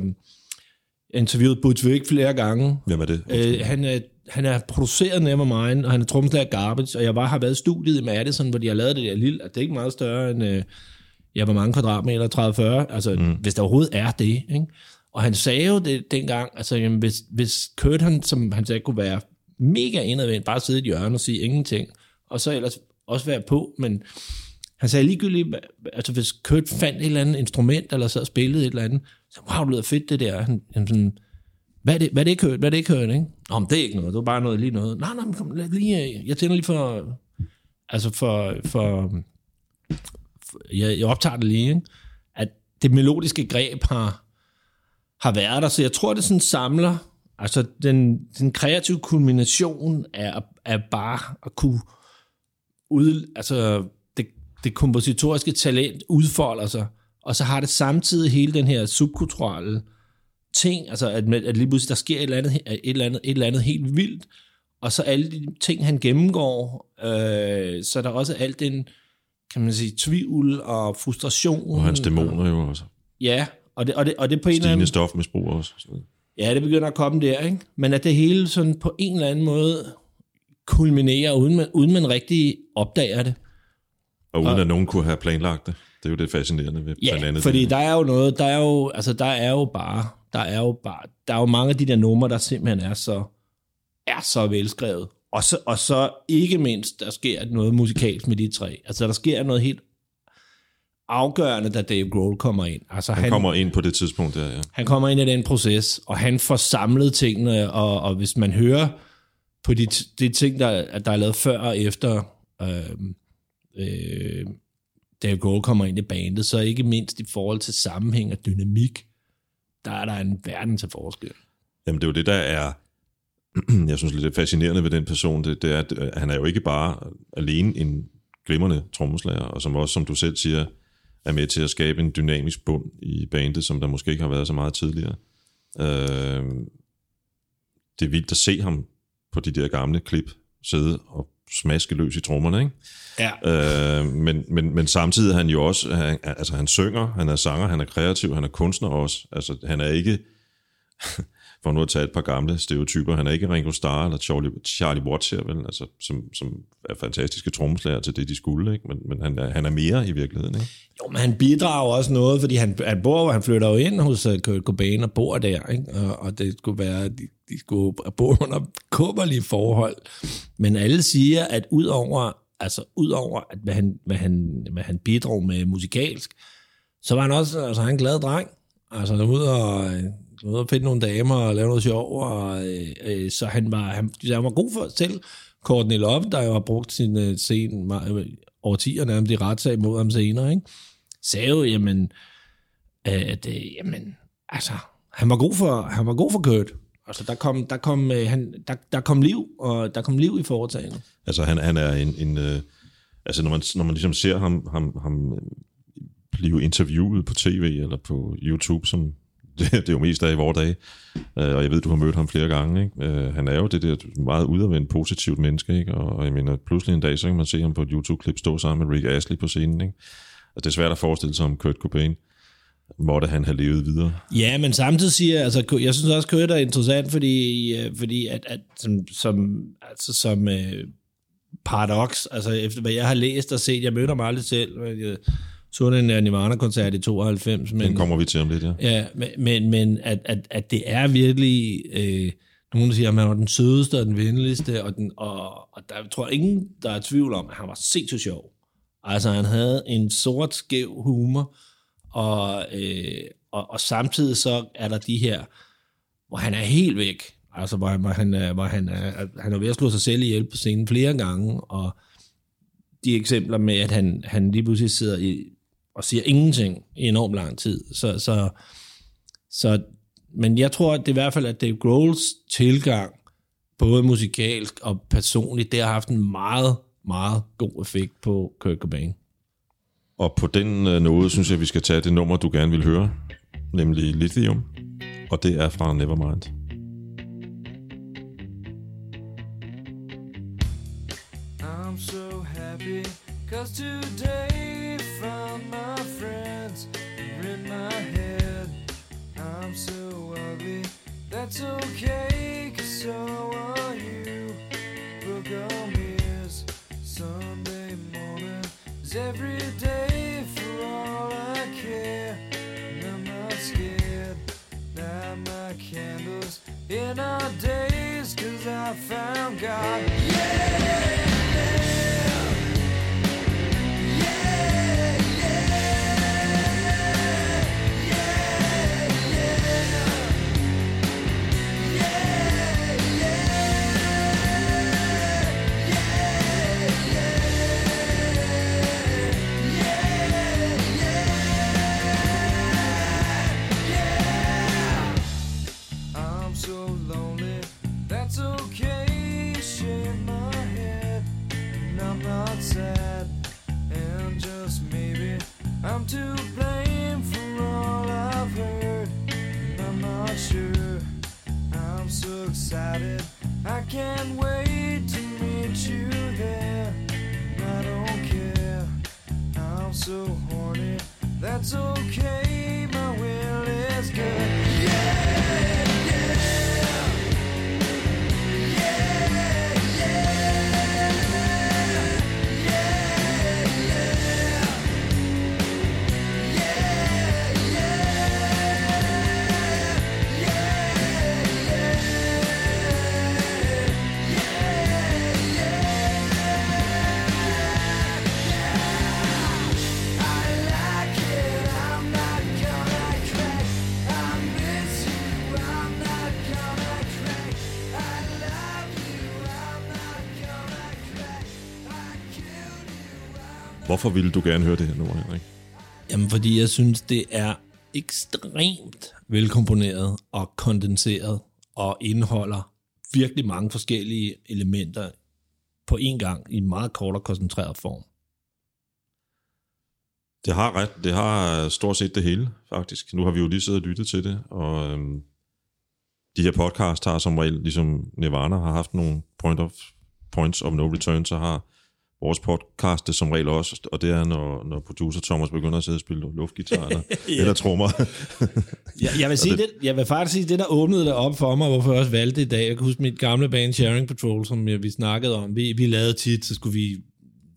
Speaker 2: interviewet Butch Vig flere gange,
Speaker 1: Hvem er det?
Speaker 2: Øh, han, er, han er produceret Nevermind, og han er trommeslager Garbage, og jeg var, har været i studiet i Madison, hvor de har lavet det der lille, det er ikke meget større end, øh, ja, hvor mange kvadratmeter, 30-40, altså mm. hvis der overhovedet er det, ikke? Og han sagde jo det dengang, altså jamen, hvis, hvis Kurt, han, som han sagde, kunne være mega indadvendt, bare sidde i et hjørne og sige ingenting, og så ellers også være på, men han sagde ligegyldigt, altså hvis Kurt fandt et eller andet instrument, eller så spillede et eller andet, så wow, det lyder fedt det der. Han, han sådan, hvad er det, hvad er det Kurt? Hvad er det Kurt, ikke? Nå, men det er ikke noget. Det var bare noget, lige noget. Nej, nej, men kom, lad lige, øh, jeg tænder lige for, altså for, for, for jeg, jeg optager det lige, ikke? At det melodiske greb har, har været der, så jeg tror, det sådan samler, altså den, den kreative kulmination er, er bare at kunne ud, altså det, det kompositoriske talent udfolder sig, og så har det samtidig hele den her subkulturelle ting, altså at, at lige pludselig der sker et eller, andet, et, eller andet, et eller andet helt vildt, og så alle de ting, han gennemgår, øh, så er der også alt den, kan man sige, tvivl og frustration.
Speaker 1: Og hans dæmoner jo også.
Speaker 2: Ja, og det, og det, og det på en eller
Speaker 1: Stigende
Speaker 2: anden
Speaker 1: stofmisbrug også.
Speaker 2: Ja, det begynder at komme der, ikke? Men at det hele sådan på en eller anden måde kulminerer, uden man, uden man rigtig opdager det.
Speaker 1: Og uden at nogen kunne have planlagt det. Det er jo det fascinerende ved blandt
Speaker 2: Ja,
Speaker 1: andet.
Speaker 2: fordi
Speaker 1: det.
Speaker 2: der er jo noget, der er jo, altså der er jo bare, der er jo bare, der er jo mange af de der numre, der simpelthen er så, er så velskrevet. Og så, og så ikke mindst, der sker noget musikalsk med de tre. Altså der sker noget helt afgørende, da Dave Grohl kommer ind. Altså
Speaker 1: Han kommer ind på det tidspunkt der, ja.
Speaker 2: han kommer ind i den proces, og han får samlet tingene, og, og hvis man hører på de, de ting, der, der er lavet før og efter øh, øh, Dave Grohl kommer ind i bandet, så ikke mindst i forhold til sammenhæng og dynamik, der er der en verden til forskel.
Speaker 1: Jamen det er jo det, der er, jeg synes lidt fascinerende ved den person, det, det er, at øh, han er jo ikke bare alene en glimrende trommeslager, og som også, som du selv siger, er med til at skabe en dynamisk bund i bandet, som der måske ikke har været så meget tidligere. Øh, det er vildt at se ham på de der gamle klip sidde og smaske løs i trommerne, ikke?
Speaker 2: Ja.
Speaker 1: Øh, men, men, men samtidig er han jo også, han, altså han synger, han er sanger, han er kreativ, han er kunstner også. Altså han er ikke, for nu at tage et par gamle stereotyper, han er ikke Ringo Starr eller Charlie, Charlie Watts her, vel? Altså, som, som er fantastiske trommeslager til det, de skulle, ikke? Men, men han, er, han er mere i virkeligheden, ikke?
Speaker 2: Jo, men han bidrager også noget, fordi han, han, bor, han flytter jo ind hos øh, Kurt Cobain og bor der, ikke? Og, og det skulle være, de, de skulle bo under kummerlige forhold. Men alle siger, at udover, altså udover at hvad han, hvad han, hvad han bidrog med musikalsk, så var han også altså, han en glad dreng. Altså ud og, øh, øh, ude og finde nogle damer og lave noget sjov, og, øh, øh, så han var, han, han var god for selv. Courtney Love, der jo har brugt sin øh, scene øh, årtier nærmest i retssag mod ham senere, ikke? sagde jo, jamen, at, øh, jamen, altså, han var god for, han var god for Kurt. Altså, der kom, der kom, øh, han, der, der kom liv, og der kom liv i foretagendet.
Speaker 1: Altså, han, han er en... en øh, altså, når man, når man ligesom ser ham, ham, ham blive interviewet på tv eller på YouTube, som det, det er jo mest af i vores dage, øh, og jeg ved, du har mødt ham flere gange, ikke? Øh, han er jo det der meget udadvendt positivt menneske, ikke? og jeg mener, pludselig en dag, så kan man se ham på et YouTube-klip stå sammen med Rick Astley på scenen, ikke? Og det er svært at forestille sig om Kurt Cobain, måtte han have levet videre.
Speaker 2: Ja, men samtidig siger jeg, altså, jeg synes også, Kurt er interessant, fordi, øh, fordi at, at som, som, altså, som øh, paradox, altså efter hvad jeg har læst og set, jeg mødte ham aldrig selv, men jeg så den der Nirvana-koncert i 92, men,
Speaker 1: Den kommer vi til om lidt, ja.
Speaker 2: Ja, men, men, at, at, at det er virkelig... Øh, nogen siger, at han var den sødeste og den venligste, og, den, og, og der jeg tror ingen, der er tvivl om, at han var sindssygt sjov. Altså, han havde en sort, skæv humor, og, øh, og, og samtidig så er der de her, hvor han er helt væk. Altså, hvor, han- hvor, han, er- hvor han, er, han er ved at slå sig selv ihjel på scenen flere gange, og de eksempler med, at han, han lige pludselig sidder i, og siger ingenting i enormt lang tid. Så, så, så, men jeg tror at det er i hvert fald, at Dave Grohls tilgang, både musikalsk og personligt, det har haft en meget, meget god effekt på Kurt Cobain.
Speaker 1: Og på den øh, noget, synes jeg, vi skal tage det nummer, du gerne vil høre, nemlig Lithium, og det er fra Nevermind.
Speaker 3: I'm so happy cause today that's okay cause so are you. Book on ears, Sunday morning is every day for all I care. And I'm not scared, light my candles in our days cause I found God. I'm can't wait to meet you there. I don't care, I'm so horny. That's okay,
Speaker 1: Hvorfor ville du gerne høre det her nummer, Henrik?
Speaker 2: Jamen, fordi jeg synes, det er ekstremt velkomponeret og kondenseret og indeholder virkelig mange forskellige elementer på én gang i en meget kort og koncentreret form.
Speaker 1: Det har ret. Det har stort set det hele, faktisk. Nu har vi jo lige siddet og lyttet til det, og øhm, de her podcasts har som regel, ligesom Nirvana har haft nogle point of, points of no return, så har vores podcast det som regel også, og det er, når, når producer Thomas begynder at sidde og spille luftgitar eller, eller trommer.
Speaker 2: Jeg, jeg, vil sige, det, jeg vil faktisk sige, det der åbnede det op for mig, hvorfor jeg også valgte det i dag. Jeg kan huske mit gamle band Sharing Patrol, som jeg, vi snakkede om. Vi, vi lavede tit, så skulle vi,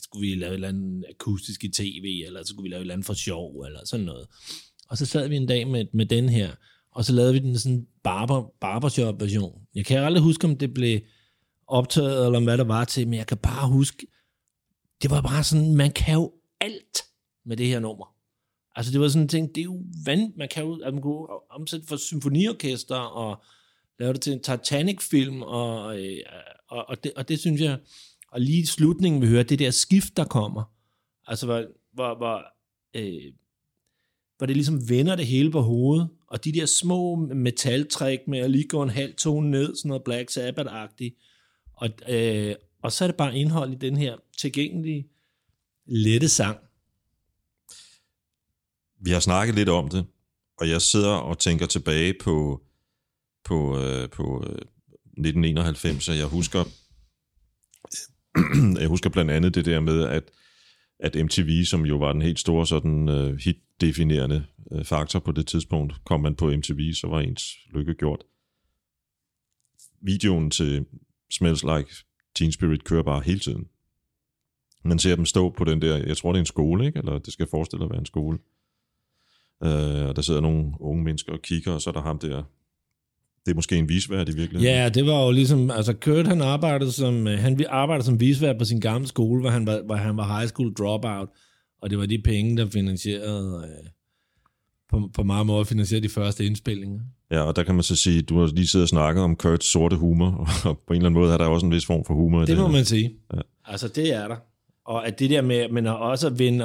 Speaker 2: skulle vi lave et eller andet akustisk i tv, eller så skulle vi lave et eller andet for sjov, eller sådan noget. Og så sad vi en dag med, med den her, og så lavede vi den sådan barber, barbershop-version. Jeg kan aldrig huske, om det blev optaget, eller om hvad der var til, men jeg kan bare huske, det var bare sådan, man kan jo alt med det her nummer. Altså det var sådan en ting, det er jo vand, man kan jo at man kunne omsætte for symfoniorkester og lave det til en Titanic-film, og, øh, og, og, det, og det synes jeg, og lige i slutningen vi hører, det der skift, der kommer, altså hvor, hvor, hvor, øh, hvor det ligesom vender det hele på hovedet, og de der små metaltræk med at lige gå en halv tone ned, sådan noget Black Sabbath-agtigt, og, øh, og så er det bare indhold i den her tilgængelige, lette sang.
Speaker 1: Vi har snakket lidt om det, og jeg sidder og tænker tilbage på, på, øh, på øh, 1991, og jeg husker, jeg husker blandt andet det der med, at, at MTV, som jo var den helt store sådan øh, hit-definerende øh, faktor på det tidspunkt, kom man på MTV, så var ens lykke gjort. Videoen til Smells Like Teen Spirit kører bare hele tiden. Man ser dem stå på den der, jeg tror det er en skole, ikke? eller det skal forestille at være en skole. Øh, og der sidder nogle unge mennesker og kigger, og så er der ham der. Det er måske en visvært i virkeligheden.
Speaker 2: Ja, det var jo ligesom, altså Kurt han arbejdede som, øh, han arbejdede som visværd på sin gamle skole, hvor han var, hvor han var high school dropout, og det var de penge, der finansierede, øh, på, på meget måde finansierede de første indspillinger.
Speaker 1: Ja, og der kan man så sige, du har lige siddet og snakket om Kurts sorte humor, og på en eller anden måde er der også en vis form for humor i
Speaker 2: Det må
Speaker 1: her.
Speaker 2: man sige. Ja. Altså, det er der. Og at det der med, men også at vende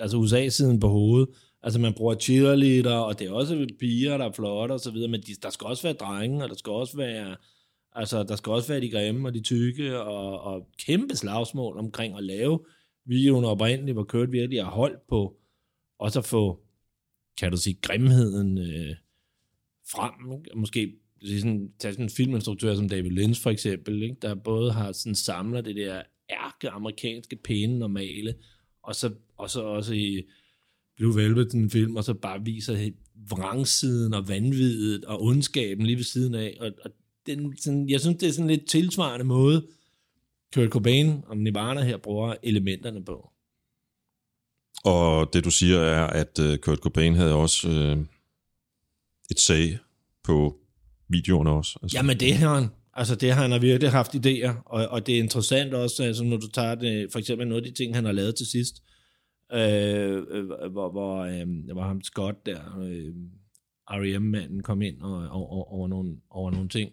Speaker 2: altså USA-siden på hovedet, altså man bruger cheerleader, og det er også piger, der er flotte og så videre, men de, der skal også være drenge, og der skal også være, altså der skal også være de grimme og de tykke, og, og kæmpe slagsmål omkring at lave videoen oprindeligt, hvor Kurt virkelig har holdt på, også at få, kan du sige, grimheden øh, frem, ikke? Måske sådan, tage sådan en filminstruktør som David Lynch for eksempel, ikke? der både har sådan samler det der ærke amerikanske pæne normale, og så, og så også i Blue Velvet, den film, og så bare viser vrangsiden og vanvittet og ondskaben lige ved siden af, og, og den, sådan, jeg synes, det er sådan lidt tilsvarende måde, Kurt Cobain og Nirvana her bruger elementerne på.
Speaker 1: Og det du siger er, at uh, Kurt Cobain havde også uh, et sag på videoerne også. Altså,
Speaker 2: Jamen det har han. Altså det har han har virkelig haft idéer, og, og det er interessant også, altså når du tager det, for eksempel nogle af de ting, han har lavet til sidst, øh, øh, hvor, hvor, øh, hvor ham Scott der, øh, R.E.M.-manden kom ind og, og, og, over, nogle, over nogle ting,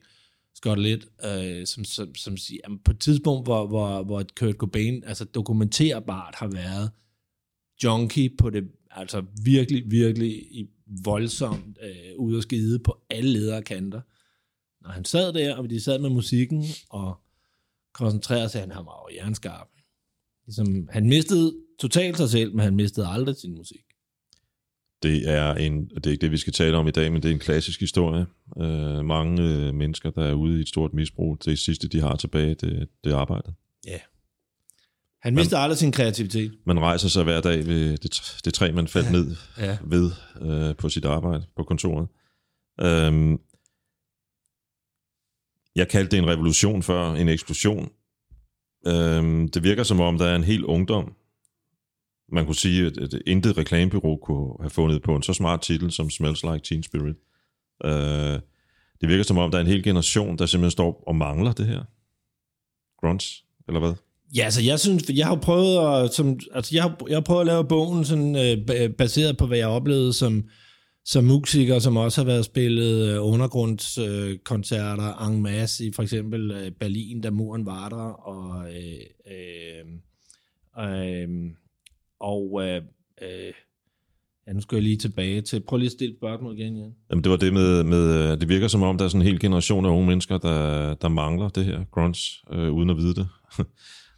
Speaker 2: Scott lidt, øh, som, som, som siger, jamen, på et tidspunkt, hvor, hvor, hvor Kurt Cobain altså dokumenterbart har været junkie på det, altså virkelig, virkelig voldsomt øh, ude at skide på alle ledere kanter. Når han sad der, og de sad med musikken og koncentrerede sig, han var jo jernskarp. Ligesom, han mistede totalt sig selv, men han mistede aldrig sin musik.
Speaker 1: Det er, en, det er ikke det, vi skal tale om i dag, men det er en klassisk historie. Uh, mange uh, mennesker, der er ude i et stort misbrug, det sidste, de har tilbage, det, det er arbejdet.
Speaker 2: Ja. Han mistede aldrig sin kreativitet.
Speaker 1: Man rejser sig hver dag ved det, det træ, man faldt ja. ned
Speaker 2: Ja.
Speaker 1: ved uh, på sit arbejde på kontoret. Um, jeg kaldte det en revolution før, en eksplosion. Um, det virker som om, der er en hel ungdom. Man kunne sige, at, at intet reklamebyrå kunne have fundet på en så smart titel som Smells Like Teen Spirit. Uh, det virker som om, der er en hel generation, der simpelthen står og mangler det her. Grunts, eller hvad?
Speaker 2: Ja, altså jeg synes, jeg har prøvet at, som, altså jeg har, jeg har prøvet at lave bogen sådan, øh, baseret på, hvad jeg oplevede som, som musiker, som også har været spillet øh, undergrundskoncerter øh, en masse i for eksempel øh, Berlin, da muren var der, og øh, øh, øh, og øh, øh, ja, nu skal jeg lige tilbage til, prøv lige at stille spørgsmål igen, Jan.
Speaker 1: Jamen, det var det med, med, øh, det virker som om, der er sådan en hel generation af unge mennesker, der, der mangler det her grunge, øh, uden at vide det.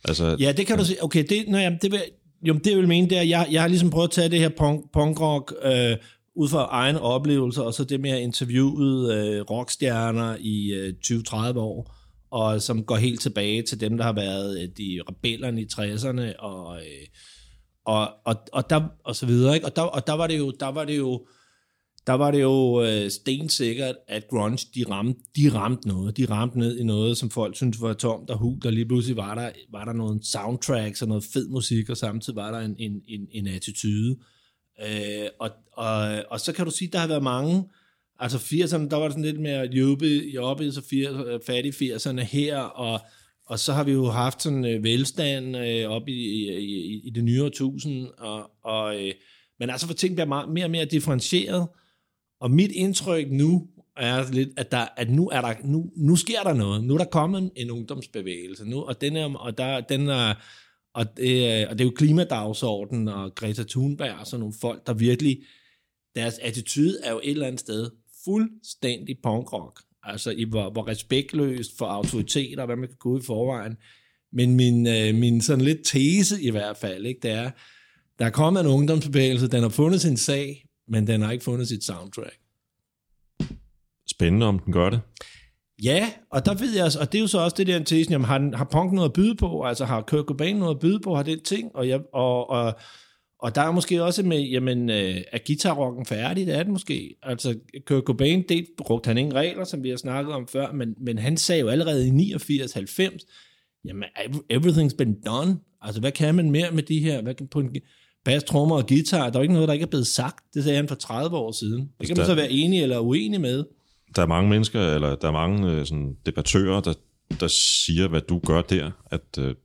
Speaker 1: altså,
Speaker 2: Ja, det kan du sige. Okay, det, nå, jamen, det, vil, jo, det jeg vil mene, det er, jeg, jeg har ligesom prøvet at tage det her punk, punkrock øh, ud fra egne oplevelser, og så det med at interviewe øh, rockstjerner i øh, 20-30 år, og som går helt tilbage til dem, der har været øh, de rebellerne i 60'erne, og, øh, og, og, og, der, og så videre. Ikke? Og, der, og der var det jo, der var det jo, der var det jo øh, stensikkert, at grunge, de ramte, de ramte noget. De ramte ned i noget, som folk syntes var tomt og hul, og lige pludselig var der, var der nogle soundtracks og noget fed musik, og samtidig var der en, en, en, en attitude. Øh, og, og, og så kan du sige, at der har været mange, altså 80'erne, der var det sådan lidt mere jubbe, jobbe, så 80, fattig 80'erne her, og, og så har vi jo haft sådan øh, velstand øh, op i, i, i, i det nye årtusind, og, og, øh, men altså for ting bliver meget, mere og mere differentieret, og mit indtryk nu er lidt, at, der, at nu, er der, nu, nu sker der noget. Nu er der kommet en ungdomsbevægelse, nu, og den er, og der, den er, og det, øh, og det er jo klimadagsordenen og Greta Thunberg og sådan nogle folk, der virkelig, deres attitude er jo et eller andet sted fuldstændig punkrock. Altså i hvor, hvor respektløst for autoriteter, og hvad man kan gå i forvejen. Men min, øh, min sådan lidt tese i hvert fald, ikke, det er, der er kommet en ungdomsbevægelse, den har fundet sin sag, men den har ikke fundet sit soundtrack.
Speaker 1: Spændende, om den gør det.
Speaker 2: Ja, og der ved jeg, og det er jo så også det der tesen, jamen har, den- har punk noget at byde på, altså har Kurt Cobain noget at byde på, har den ting, og, jeg, og, og, og der er måske også med, jamen øh, er guitarrocken færdig, det er det måske, altså Kurt Cobain, det brugte han ingen regler, som vi har snakket om før, men, men han sagde jo allerede i 89-90, jamen everything's been done, altså hvad kan man mere med de her, hvad kan på en bas, trommer og guitar, der er ikke noget, der ikke er blevet sagt, det sagde han for 30 år siden, det kan man
Speaker 1: der-
Speaker 2: så være enig eller uenig med,
Speaker 1: Der er mange mennesker, eller der er mange øh, sådan, debattører, der, der siger, hvad du gør der, at øh,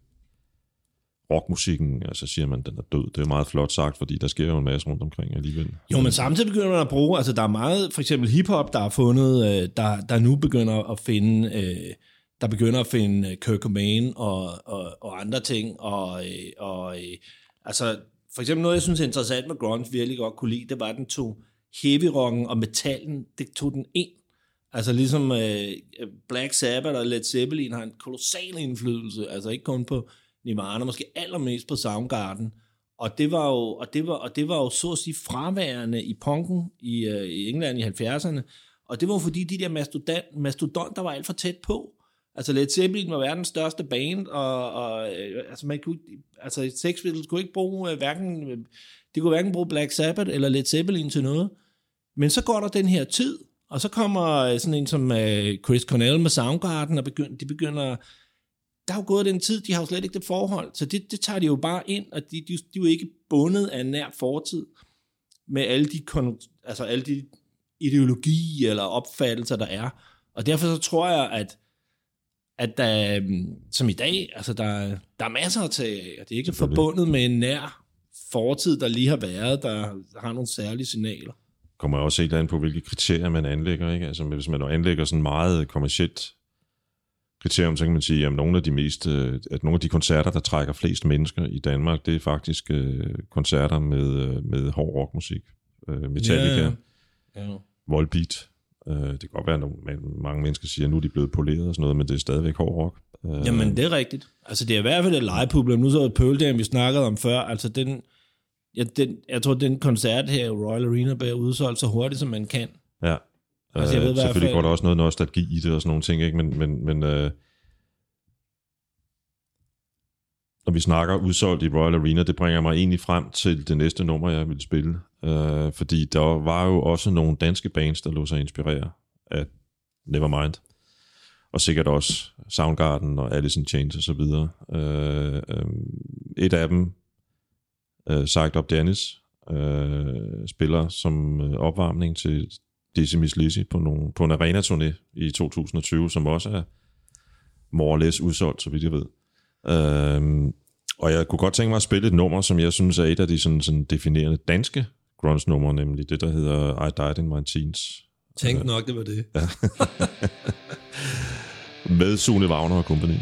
Speaker 1: rockmusikken, altså siger man, den er død. Det er meget flot sagt, fordi der sker jo en masse rundt omkring alligevel.
Speaker 2: Jo, men samtidig begynder man at bruge, altså der er meget, for eksempel hiphop, der er fundet, øh, der, der nu begynder at finde, øh, der begynder at finde Kurt Cobain og, og, og andre ting, og, øh, og øh, altså for eksempel noget, jeg synes er interessant med grunge, virkelig godt kunne lide, det var, at den tog heavy rocken og metallen, det tog den ind. Altså ligesom øh, Black Sabbath og Led Zeppelin har en kolossal indflydelse, altså ikke kun på Nirvana, måske allermest på Soundgarden. Og det var jo, og det var, og det var jo så at sige fraværende i punken i, øh, i England i 70'erne. Og det var fordi de der mastodon, mastodon, der var alt for tæt på. Altså Led Zeppelin var verdens største band, og, og øh, altså man kunne, altså Sex Pistols kunne ikke bruge øh, hverken, de kunne hverken bruge Black Sabbath eller Led Zeppelin til noget. Men så går der den her tid, og så kommer øh, sådan en som Chris Cornell med Soundgarden, og begynder, de begynder, der er jo gået den tid, de har jo slet ikke det forhold, så det, det tager de jo bare ind, og de, de, de er jo ikke bundet af en nær fortid med alle de, altså alle de ideologi eller opfattelser, der er. Og derfor så tror jeg, at at der, øhm, som i dag, altså der, der er masser at tage af, og det er ikke forbundet med en nær fortid, der lige har været, der har nogle særlige signaler.
Speaker 1: kommer også helt an på, hvilke kriterier man anlægger. Ikke? Altså, hvis man anlægger sådan meget kommercielt kriterium, så kan man sige, at nogle af de mest, øh, at nogle af de koncerter, der trækker flest mennesker i Danmark, det er faktisk øh, koncerter med, øh, med hård rockmusik. Øh, Metallica,
Speaker 2: ja.
Speaker 1: ja. Volbeat. Øh, det kan godt være, at mange mennesker siger, at nu er de blevet poleret og sådan noget, men det er stadigvæk hård rock. Øh,
Speaker 2: Jamen, det er rigtigt. Altså, det er i hvert fald et livepublikum. Nu så et Pearl Jam, vi snakkede om før. Altså, den, ja, den, jeg tror, den koncert her i Royal Arena bliver udsolgt så hurtigt, som man kan.
Speaker 1: Ja.
Speaker 2: Altså, jeg ved
Speaker 1: øh, selvfølgelig går der også noget nostalgi i det og sådan nogle ting, ikke? men, men, men øh, når vi snakker udsolgt i Royal Arena, det bringer mig egentlig frem til det næste nummer, jeg vil spille. Øh, fordi der var jo også nogle danske bands, der lå sig inspirere af Nevermind. Og sikkert også Soundgarden og Alice in Chains og så videre. Øh, øh, et af dem, øh, sagt op Dennis, øh, spiller som øh, opvarmning til Dizzy Miss Lizzy på, nogle, på en arena-turné i 2020, som også er more or less udsolgt, så vidt jeg ved. Øhm, og jeg kunne godt tænke mig at spille et nummer, som jeg synes er et af de sådan, sådan definerende danske grunge-numre, nemlig det, der hedder I Died in My Teens.
Speaker 2: Tænk nok, det var det.
Speaker 1: Med Sune Wagner og kompagni.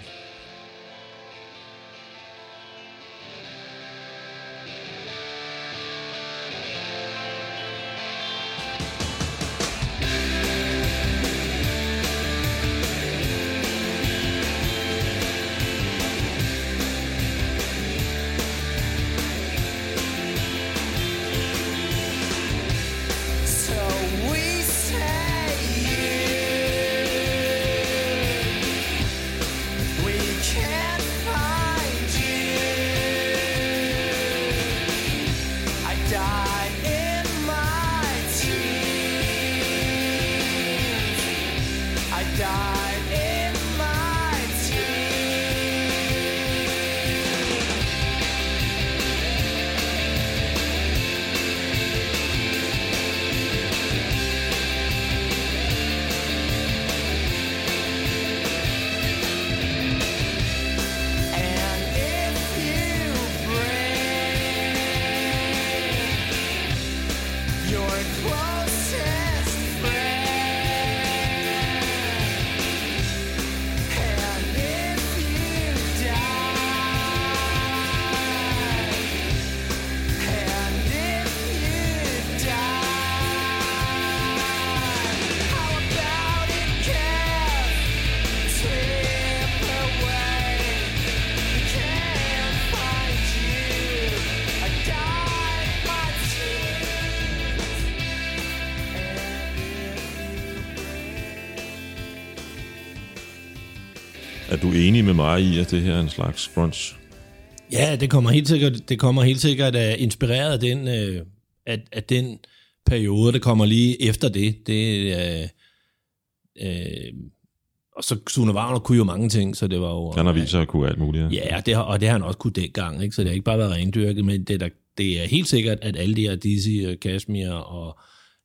Speaker 1: Er du enig med mig i, at det her er en slags grunge?
Speaker 2: Ja, det kommer helt sikkert, det kommer helt sikkert uh, inspireret af den, uh, at, af den periode, der kommer lige efter det. det uh, uh, og så Sune Wagner kunne jo mange ting, så det var jo...
Speaker 1: Han har vist sig at kunne alt muligt.
Speaker 2: Ja, det har, og det har han også kunne dengang, ikke? så det har ikke bare været rendyrket, men det er, der, det er helt sikkert, at alle de her Dizzy, og Kashmir og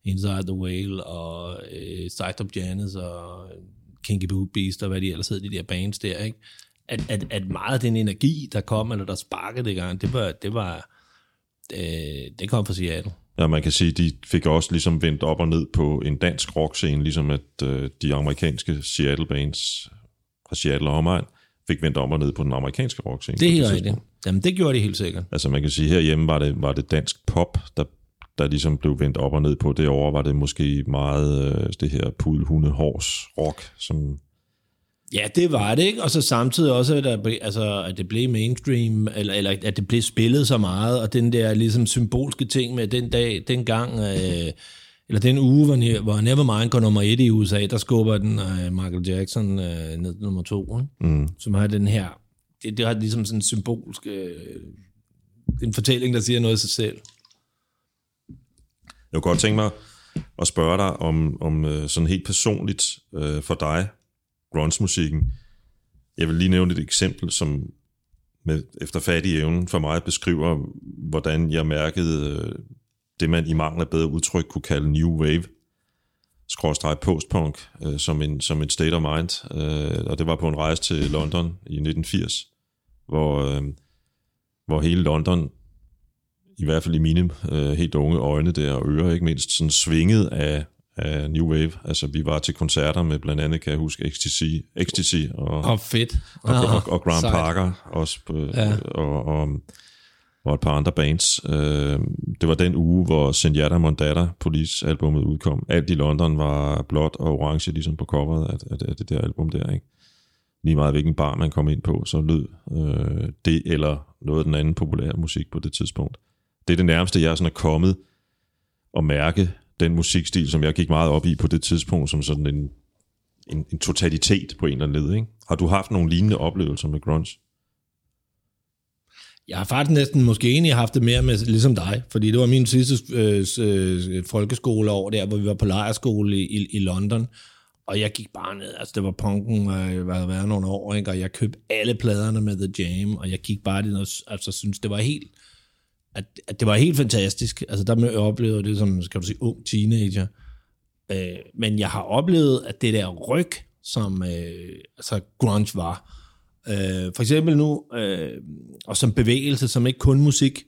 Speaker 2: Inside the Whale og øh, Side of Janice og Kinky Boot Beast og hvad de ellers hedder, de der bands der, ikke? At, at, at meget af den energi, der kom, eller der sparkede det gang, det var, det var øh, det kom fra Seattle.
Speaker 1: Ja, man kan sige, de fik også ligesom vendt op og ned på en dansk rockscene, ligesom at øh, de amerikanske Seattle bands fra Seattle og omegn fik vendt op og ned på den amerikanske rockscene.
Speaker 2: Det er helt rigtigt. Jamen, det gjorde de helt sikkert.
Speaker 1: Altså man kan sige, herhjemme var det, var det dansk pop, der, der ligesom blev vendt op og ned på. Det år var det måske meget øh, det her pudhunde hårs rock, som
Speaker 2: Ja, det var det, ikke? Og så samtidig også, at, der, altså, at det blev mainstream, eller, eller at det blev spillet så meget, og den der ligesom symbolske ting med den dag, den gang, øh, eller den uge, hvor, hvor Nevermind går nummer et i USA, der skubber den øh, Michael Jackson øh, ned nummer to, ikke?
Speaker 1: mm,
Speaker 2: som har den her, det, det har ligesom sådan en symbolsk, øh, en fortælling, der siger noget af sig selv.
Speaker 1: Jeg kunne godt tænke mig at spørge dig om, om øh, sådan helt personligt øh, for dig, grunge-musikken. Jeg vil lige nævne et eksempel, som med, efter fattig evnen for mig beskriver, hvordan jeg mærkede øh, det, man i mangel af bedre udtryk kunne kalde new wave, skråstreg postpunk, øh, som, en, som en state of mind. Øh, og det var på en rejse til London i 1980, hvor, øh, hvor hele London i hvert fald i mine øh, helt unge øjne der, og ører ikke mindst, sådan svinget af, af New Wave. Altså, vi var til koncerter med blandt andet, kan jeg huske, Ecstasy, Ecstasy og, og,
Speaker 2: Og fedt.
Speaker 1: og, og, og Graham
Speaker 2: Sejt.
Speaker 1: Parker også, på,
Speaker 2: ja.
Speaker 1: og, og, og et par andre bands. Øh, det var den uge, hvor Senjata Mondata Police-albummet udkom. Alt i London var blåt og orange, ligesom på coveret af, af, af det der album der, ikke? Lige meget hvilken bar man kom ind på, så lød øh, det eller noget af den anden populære musik på det tidspunkt. Det er det nærmeste, jeg sådan er kommet at mærke den musikstil, som jeg gik meget op i på det tidspunkt, som sådan en, en, en totalitet på en eller anden led. Ikke? Har du haft nogle lignende oplevelser med grunge?
Speaker 2: Jeg har faktisk næsten måske egentlig haft det mere med, ligesom dig, fordi det var min sidste øh, øh, folkeskoleår der, hvor vi var på lejerskole i, i, i London, og jeg gik bare ned, altså det var punken, øh, jeg var været nogle år, ikke? og jeg købte alle pladerne med The Jam, og jeg gik bare det, og altså synes, det var helt, at, at det var helt fantastisk. Altså der jeg oplevede det som, skal du sige, ung teenager. Øh, men jeg har oplevet, at det der ryg, som øh, altså grunge var, øh, for eksempel nu, øh, og som bevægelse, som ikke kun musik,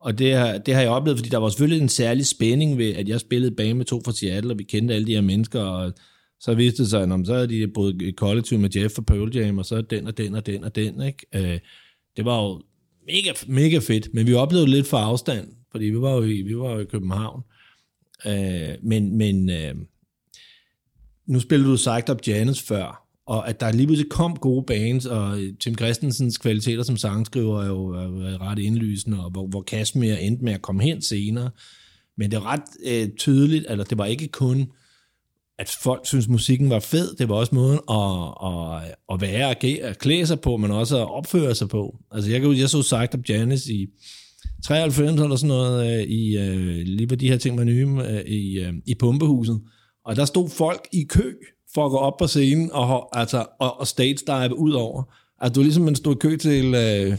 Speaker 2: og det har, det har jeg oplevet, fordi der var selvfølgelig en særlig spænding ved, at jeg spillede bag med to fra Seattle, og vi kendte alle de her mennesker, og så viste det sig, at så havde de både i kollektiv med Jeff og Pearl Jam, og så den og den og den og den, ikke? Øh, det var jo mega, mega fedt, men vi oplevede lidt for afstand, fordi vi var jo i, vi var jo i København. Øh, men men øh, nu spillede du Psyched Up Janice før, og at der lige pludselig kom gode bands, og Tim Christensens kvaliteter som sangskriver er jo, er ret indlysende, og hvor, hvor Kasmir endte med at komme hen senere. Men det er ret øh, tydeligt, eller det var ikke kun, at folk synes musikken var fed, det var også måden at, at, at være, og at klæde sig på, men også at opføre sig på. Altså jeg, jeg så sagt om Janis i 93 eller sådan noget, øh, i, øh, lige hvor de her ting var nye, øh, i, i pumpehuset. Og der stod folk i kø for at gå op på scenen og, altså, og, og stage dive ud over. Altså du er ligesom, man stod i kø til, øh,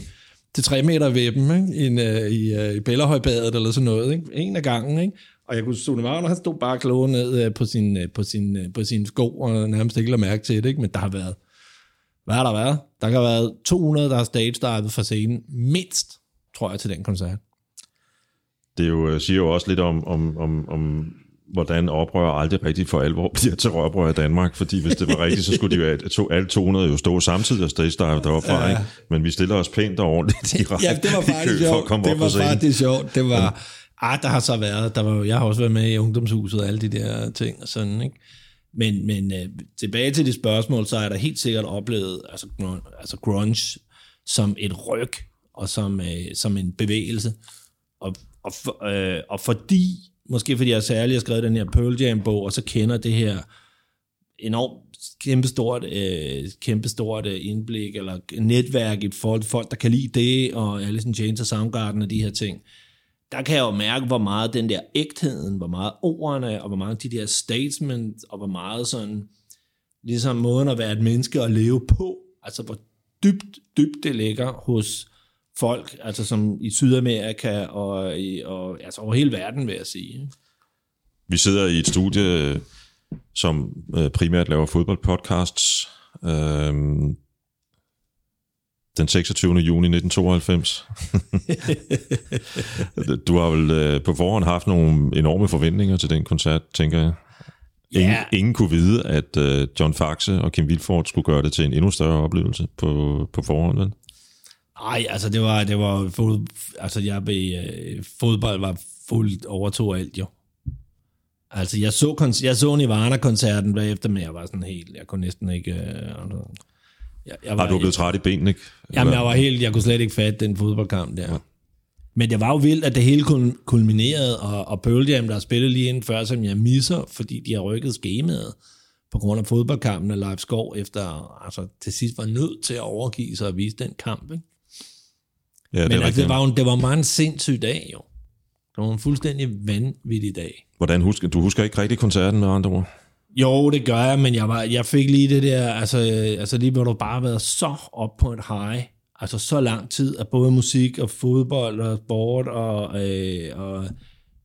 Speaker 2: til 3 meter væbben ikke? I, i, øh, i Bellerhøjbadet eller sådan noget. Ikke? En af gangen, ikke? Og jeg kunne Sune Wagner, han stod bare kloge ned øh, på sin, øh, på, sin, øh, på sin sko, og nærmest ikke lade mærke til det, ikke? Men der har været, hvad har der været? Der har været 200, der har stage divet fra scenen, mindst, tror jeg, til den koncert.
Speaker 1: Det er jo, siger jo også lidt om, om, om, om hvordan oprør aldrig rigtig for alvor bliver til oprør i Danmark, fordi hvis det var rigtigt, så skulle de jo, to, alle 200 jo stå samtidig og stage dive deroppe
Speaker 2: Ja.
Speaker 1: ikke? men vi stiller os pænt og ordentligt i række
Speaker 2: Ja, det var faktisk sjovt. Det var faktisk sjovt. Det var, ah, der har så været, der var, jeg har også været med i ungdomshuset og alle de der ting og sådan, ikke? Men, men øh, tilbage til det spørgsmål, så er der helt sikkert oplevet altså, altså grunge som et ryg og som, øh, som en bevægelse. Og, og, for, øh, og fordi, måske fordi jeg særligt har skrevet den her Pearl Jam-bog, og så kender det her enormt kæmpestort, øh, kæmpestort øh, indblik, eller netværk i forhold til folk, der kan lide det, og Alice in Chains og Soundgarden og de her ting. Der kan jeg jo mærke, hvor meget den der ægtheden, hvor meget ordene, og hvor meget de der statements, og hvor meget sådan, ligesom måden at være et menneske og leve på, altså hvor dybt, dybt det ligger hos folk, altså som i Sydamerika og, i, og altså over hele verden, vil jeg sige.
Speaker 1: Vi sidder i et studie, som øh, primært laver fodboldpodcasts. Øh, den 26. juni 1992. du har vel øh, på forhånd haft nogle enorme forventninger til den koncert, tænker jeg. Ingen,
Speaker 2: Ja.
Speaker 1: ingen kunne vide, at øh, John Faxe og Kim Wilford skulle gøre det til en endnu større oplevelse på, på forhånd. Vel?
Speaker 2: Nej, altså det var, det var fod, altså jeg blev, øh, fodbold var fuldt overtog alt jo. Altså jeg så, jeg så Nirvana-koncerten bagefter, men jeg var sådan helt, jeg kunne næsten ikke... Øh, jeg, jeg
Speaker 1: Har du blevet træt i benene?
Speaker 2: Jamen jeg var helt, jeg kunne slet ikke fatte den fodboldkamp der. Men det var jo vildt, at det hele kul- kulminerede, og, og Pearl Jam, der har spillet lige inden før, som jeg misser, fordi de har rykket skemaet på grund af fodboldkampen af Leif Skov, efter altså, til sidst var nødt til at overgive sig og vise den kamp. Ikke?
Speaker 1: Ja, det
Speaker 2: Men
Speaker 1: er
Speaker 2: altså, det, var jo, det var meget en sindssyg dag, jo. Det var en fuldstændig vanvittig dag.
Speaker 1: Hvordan husker, du husker ikke rigtig koncerten med andre ord?
Speaker 2: Jo, det gør jeg, men jeg, var, jeg fik lige det der, altså, altså lige hvor du bare har været så op på et high, altså så lang tid at både musik og fodbold og sport, og, øh, og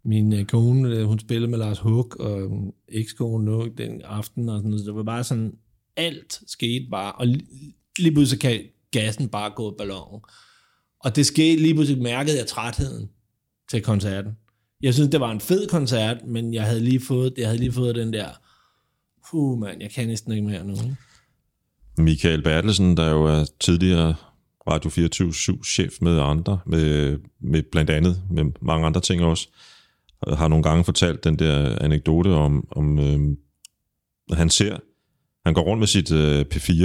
Speaker 2: min øh, kone, øh, hun spillede med Lars Hug, og øh, ekskone nu den aften, og sådan noget. Så det var bare sådan, alt skete bare, og lige pludselig kan gassen bare gå i ballonen. Og det skete, lige pludselig mærkede jeg trætheden til koncerten. Jeg synes, det var en fed koncert, men jeg havde lige fået, jeg havde lige fået den der, puh mand, jeg kan næsten ikke mere nu. ikke?
Speaker 1: Michael Bertelsen, der jo er tidligere Radio 24-7-chef med andre, med, med blandt andet, med mange andre ting også, har nogle gange fortalt den der anekdote om, om øh, han ser, han går rundt med sit øh, P4,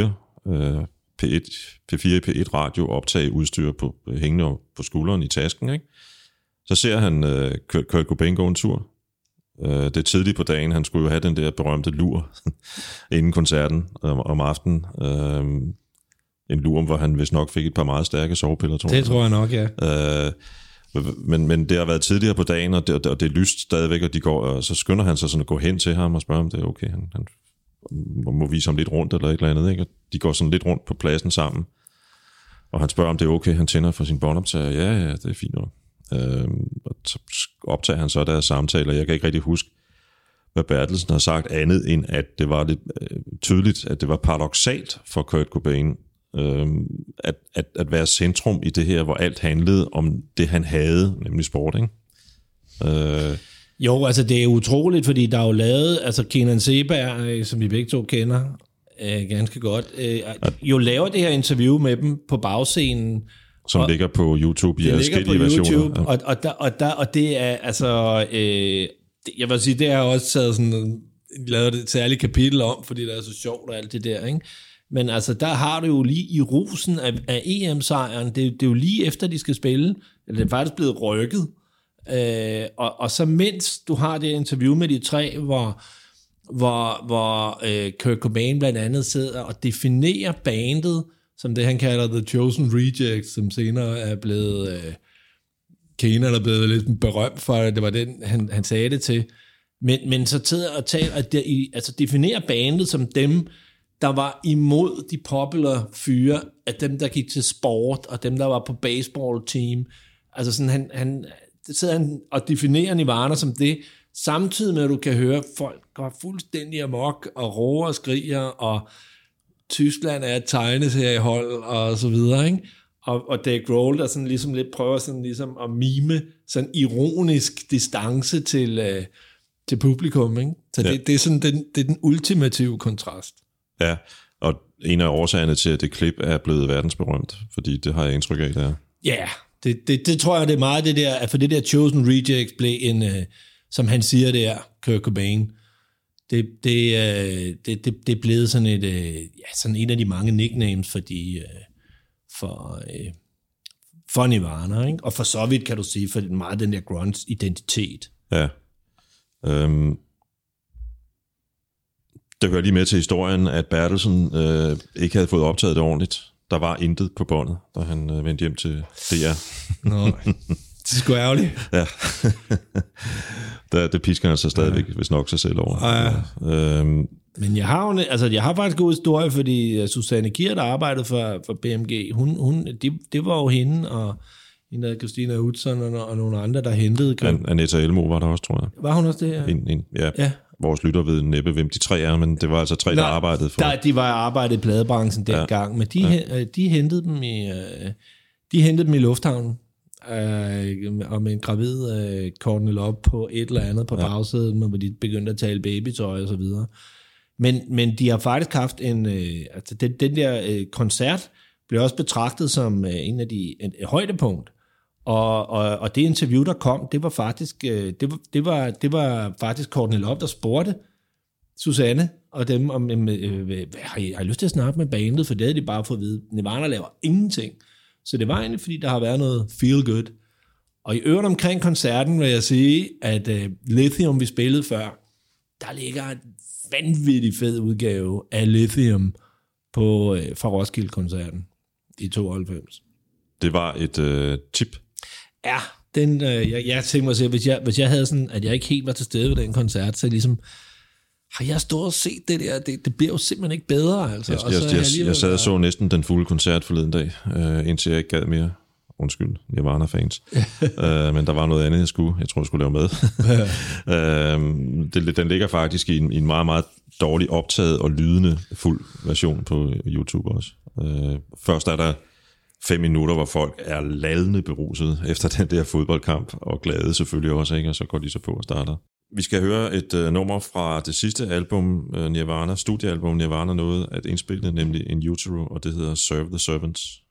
Speaker 1: øh, P1, P4 P1 radio optage udstyr på, øh, hængende på skulderen i tasken, ikke? Så ser han øh, Kurt Cobain gå en tur. Øh, det er tidligt på dagen, han skulle jo have den der berømte lur inden koncerten om, om aftenen. Øh, en lur, hvor han vist nok fik et par meget stærke sovepiller, tror jeg.
Speaker 2: Det tror jeg nok, ja.
Speaker 1: Øh, men, men det har været tidligere på dagen, og det, og det er lyst stadigvæk, og, de går, og så skynder han sig sådan at gå hen til ham og spørge, om det er okay. Han, han må, må vise ham lidt rundt eller et eller andet. Ikke? Og de går sådan lidt rundt på pladsen sammen, og han spørger, om det er okay. Han tænder for sin båndoptager. Ja, ja, det er fint nok. Øh, og så optager han så deres samtaler. Jeg kan ikke rigtig huske, hvad Bertelsen har sagt andet, end at det var lidt øh, tydeligt, at det var paradoxalt for Kurt Cobain, øh, at, at, at være centrum i det her, hvor alt handlede om det, han havde, nemlig sport, ikke? Øh,
Speaker 2: Jo, altså det er utroligt, fordi der er jo lavet, altså Kenan Seberg, øh, som vi begge to kender øh, ganske godt, øh, jo laver det her interview med dem på bagscenen,
Speaker 1: som
Speaker 2: Og-
Speaker 1: ligger på YouTube i
Speaker 2: det ligger på
Speaker 1: versioner.
Speaker 2: YouTube, og, og, der, og, der, og det er altså, øh, jeg vil sige, det har også taget sådan, lavet et særligt kapitel om, fordi det er så sjovt og alt det der, ikke? Men altså, der har du jo lige i rusen af, af EM-sejren, det, det er jo lige efter, de skal spille, eller det er faktisk blevet rykket, øh, og, og så mens du har det interview med de tre, hvor, hvor, hvor øh, Kurt Cobain blandt andet sidder og definerer bandet, som det han kalder The Chosen Rejects, som senere er blevet... Øh, Kenan er blevet lidt berømt for, at det var den, han, han sagde det til. Men, men så sidder og taler, at der, i, altså definerer bandet som dem, der var imod de popular fyre, at dem, der gik til sport, og dem, der var på baseball team. Altså sådan, han, han, det sidder han og definerer Nirvana som det, samtidig med, at du kan høre, folk går fuldstændig amok, og råber og skriger, og Tyskland er et tegneseriehold, og så videre, ikke? Og, og Dave Grohl, der sådan ligesom lidt prøver sådan ligesom at mime sådan ironisk distance til, øh, til publikum, ikke? Så
Speaker 1: Ja.
Speaker 2: det, det, er sådan den, det er den ultimative kontrast.
Speaker 1: Ja, og en af årsagerne til, at det klip er blevet verdensberømt, fordi det har jeg indtryk af, det er.
Speaker 2: Ja, yeah, det, det, det tror jeg, det er meget det der, at for det der Chosen Rejects blev en, øh, som han siger der, Kurt Cobain, det, det, øh, det, det, det er blevet sådan, et, øh, ja, sådan en af de mange nicknames for de, øh, for, øh, for Nirvana, ikke? og for så vidt kan du sige, for meget den der grunge identitet.
Speaker 1: Ja. Øhm, Det hører lige med til historien, at Bertelsen øh, ikke havde fået optaget det ordentligt. Der var intet på båndet, da han øh, vendte hjem til DR.
Speaker 2: Nå, det er sgu ærgerligt.
Speaker 1: Ja. der, det pisker han så stadigvæk, ja. hvis nok sig selv over.
Speaker 2: Ja.
Speaker 1: Øhm,
Speaker 2: Men jeg har, jo, altså, jeg har faktisk en god historie, fordi øh, Susanne Kier, der arbejdede for, for BMG, hun, hun, det, det var jo hende og hende der Christina Hudson og, og nogle andre, der hentede.
Speaker 1: An- Anetta Elmo var der også, tror jeg.
Speaker 2: Var hun også det her?
Speaker 1: En, en, ja.
Speaker 2: Ja.
Speaker 1: Vores lytter ved næppe, hvem de tre er, men det var altså tre, der
Speaker 2: Nej,
Speaker 1: arbejdede for.
Speaker 2: Der, de var arbejdet i pladebranchen dengang, ja. men de, ja. de hentede dem i, øh, de hentede dem i lufthavnen. Øh, og med en gravid øh, Love på et eller andet på ja. bagsædet, hvor de begyndte at tale babytøj og så videre. Men, men de har faktisk haft en... Øh, altså den, den der øh, koncert blev også betragtet som øh, en af de en, et højdepunkt. Og, og, og det interview, der kom, det var faktisk, øh, det var, det var, det var faktisk Courtney Love, der spurgte Susanne og dem om, øh, øh, har, I, har I lyst til at snakke med bandet? For det havde de bare fået at vide. Nirvana laver ingenting. Så det var egentlig, fordi der har været noget feel good. Og i øvrigt omkring koncerten vil jeg sige, at øh, Lithium, vi spillede før, der ligger en vanvittig fed udgave af Lithium på, øh, fra Roskilde-koncerten i 92.
Speaker 1: Det var et øh, tip.
Speaker 2: Ja, den, øh, jeg, jeg tænkte mig sige, hvis jeg, hvis jeg havde sådan, at jeg ikke helt var til stede ved den koncert, så ligesom, har jeg stået og set det der, det, det bliver jo simpelthen ikke bedre, altså.
Speaker 1: Jeg,
Speaker 2: Og så
Speaker 1: jeg, jeg, jeg sad og så næsten den fulde koncert forleden dag, øh, indtil jeg ikke gad mere. Undskyld, jeg var fans. øh, men der var noget andet, jeg skulle. Jeg tror, jeg skulle lave med. øh, det, den ligger faktisk i en, i en meget, meget dårlig optaget og lydende fuld version på YouTube også. Øh, først er der fem minutter, hvor folk er lallende beruset efter den der fodboldkamp, og glade selvfølgelig også, ikke? og så går de så på og starter. Vi skal høre et øh, nummer fra det sidste album, øh, Nirvana, studiealbum Nirvana nåede at indspille, nemlig In Utero, og det hedder Serve the Servants.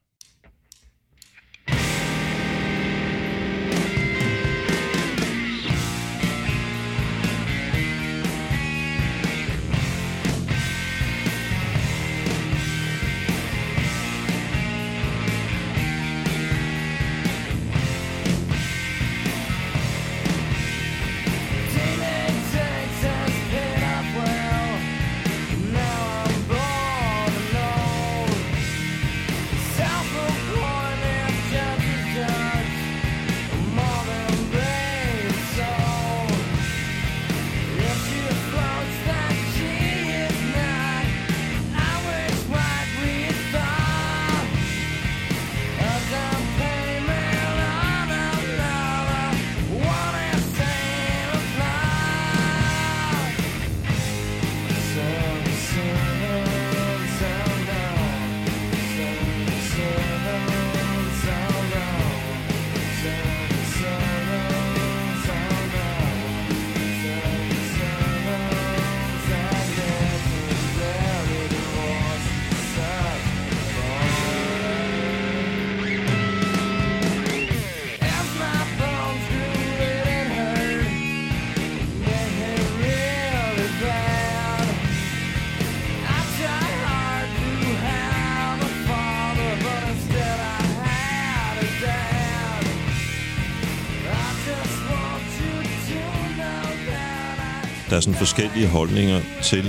Speaker 1: Der er sådan forskellige holdninger til,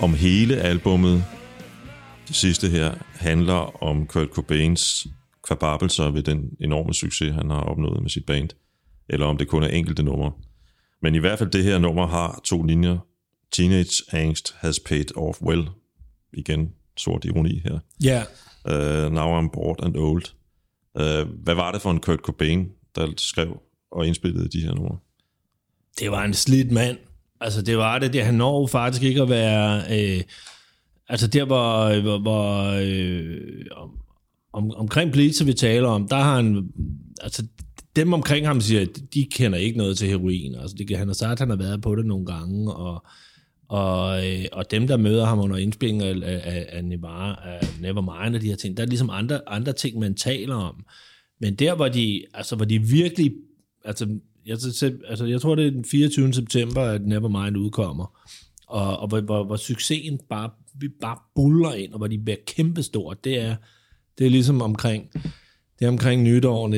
Speaker 1: om hele albummet, det sidste her, handler om Kurt Cobains kvababelser ved den enorme succes, han har opnået med sit band, eller om det kun er enkelte numre. Men i hvert fald det her nummer har to linjer. Teenage angst has paid off well. Igen, sort ironi her.
Speaker 2: Ja,
Speaker 1: Uh, now I'm bored and old. Uh, hvad var det for en Kurt Cobain, der skrev og indspillede de her numre?
Speaker 2: Det var en slidt mand. Altså, det var det. det han når faktisk ikke at være... Øh, altså, der hvor... hvor, hvor øh, om, om, omkring Blitzer, vi taler om, der har han... Altså, dem omkring ham siger, at de kender ikke noget til heroin. Altså, det, han har sagt, at han har været på det nogle gange, og, og, øh, og dem, der møder ham under indspilling af, af, af, Nevar, af Nevermind og de her ting, der er ligesom andre, andre ting, man taler om. Men der, hvor de, altså, hvor de virkelig... Altså, jeg, altså, jeg tror, det er den 24. september, at Nevermind udkommer. Og, og hvor, hvor, hvor succesen bare, vi bare buller ind, og hvor de bliver kæmpestort, det er, det er ligesom omkring, det er omkring nytår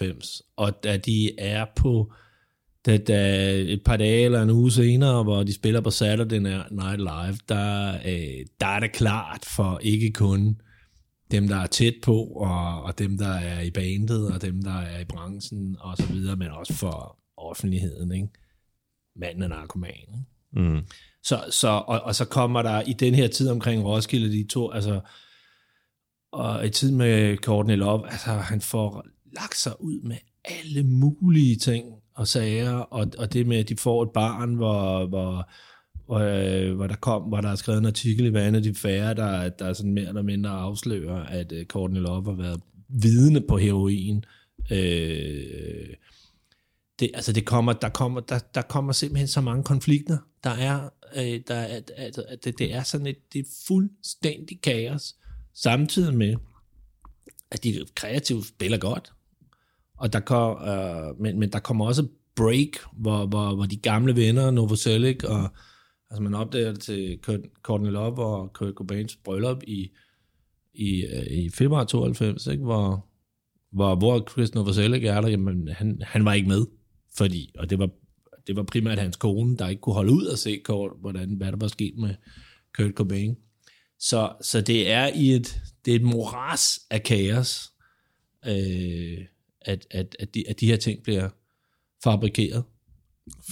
Speaker 2: 1991-92, øh, og da de er på da, da et par dage eller en uge senere, hvor de spiller på Saturday Night Live, der, øh, der er det klart for ikke kun dem, der er tæt på, og, og dem, der er i bandet, og dem, der er i branchen, og så videre, men også for offentligheden, ikke? Manden er narkoman, ikke?
Speaker 1: Mm.
Speaker 2: Så, så, og, og så kommer der i den her tid omkring Roskilde, de to, altså, og i tid med Courtney Love, altså han får lagt sig ud med alle mulige ting og sager, og, og det med, at de får et barn, hvor, hvor, hvor, øh, hvor der kom, hvor der er skrevet en artikel i Vandet de Færre, der, der er sådan mere eller mindre afslører, at øh, Courtney Love har været vidne på heroin. Øh, det, altså det kommer, der, kommer, der, der kommer simpelthen så mange konflikter. Der er, øh, der er at, at, at det, det er sådan et, det er fuldstændig kaos, samtidig med, at de kreative spiller godt. Og der kom, øh, men, men der kommer også break, hvor, hvor, hvor de gamle venner, Novoselic, og altså man opdager det til Kurt, Courtney Love og Kurt Cobains bryllup i, i, øh, i februar 92, ikke? Hvor, hvor, hvor Chris Novoselic er der, jamen han, han var ikke med, fordi, og det var, det var primært hans kone, der ikke kunne holde ud og se, kort, hvordan, hvad der var sket med Kurt Cobain. Så, så det er i et, det er et moras af kaos, øh, at, at, at, de, at de her ting bliver fabrikeret.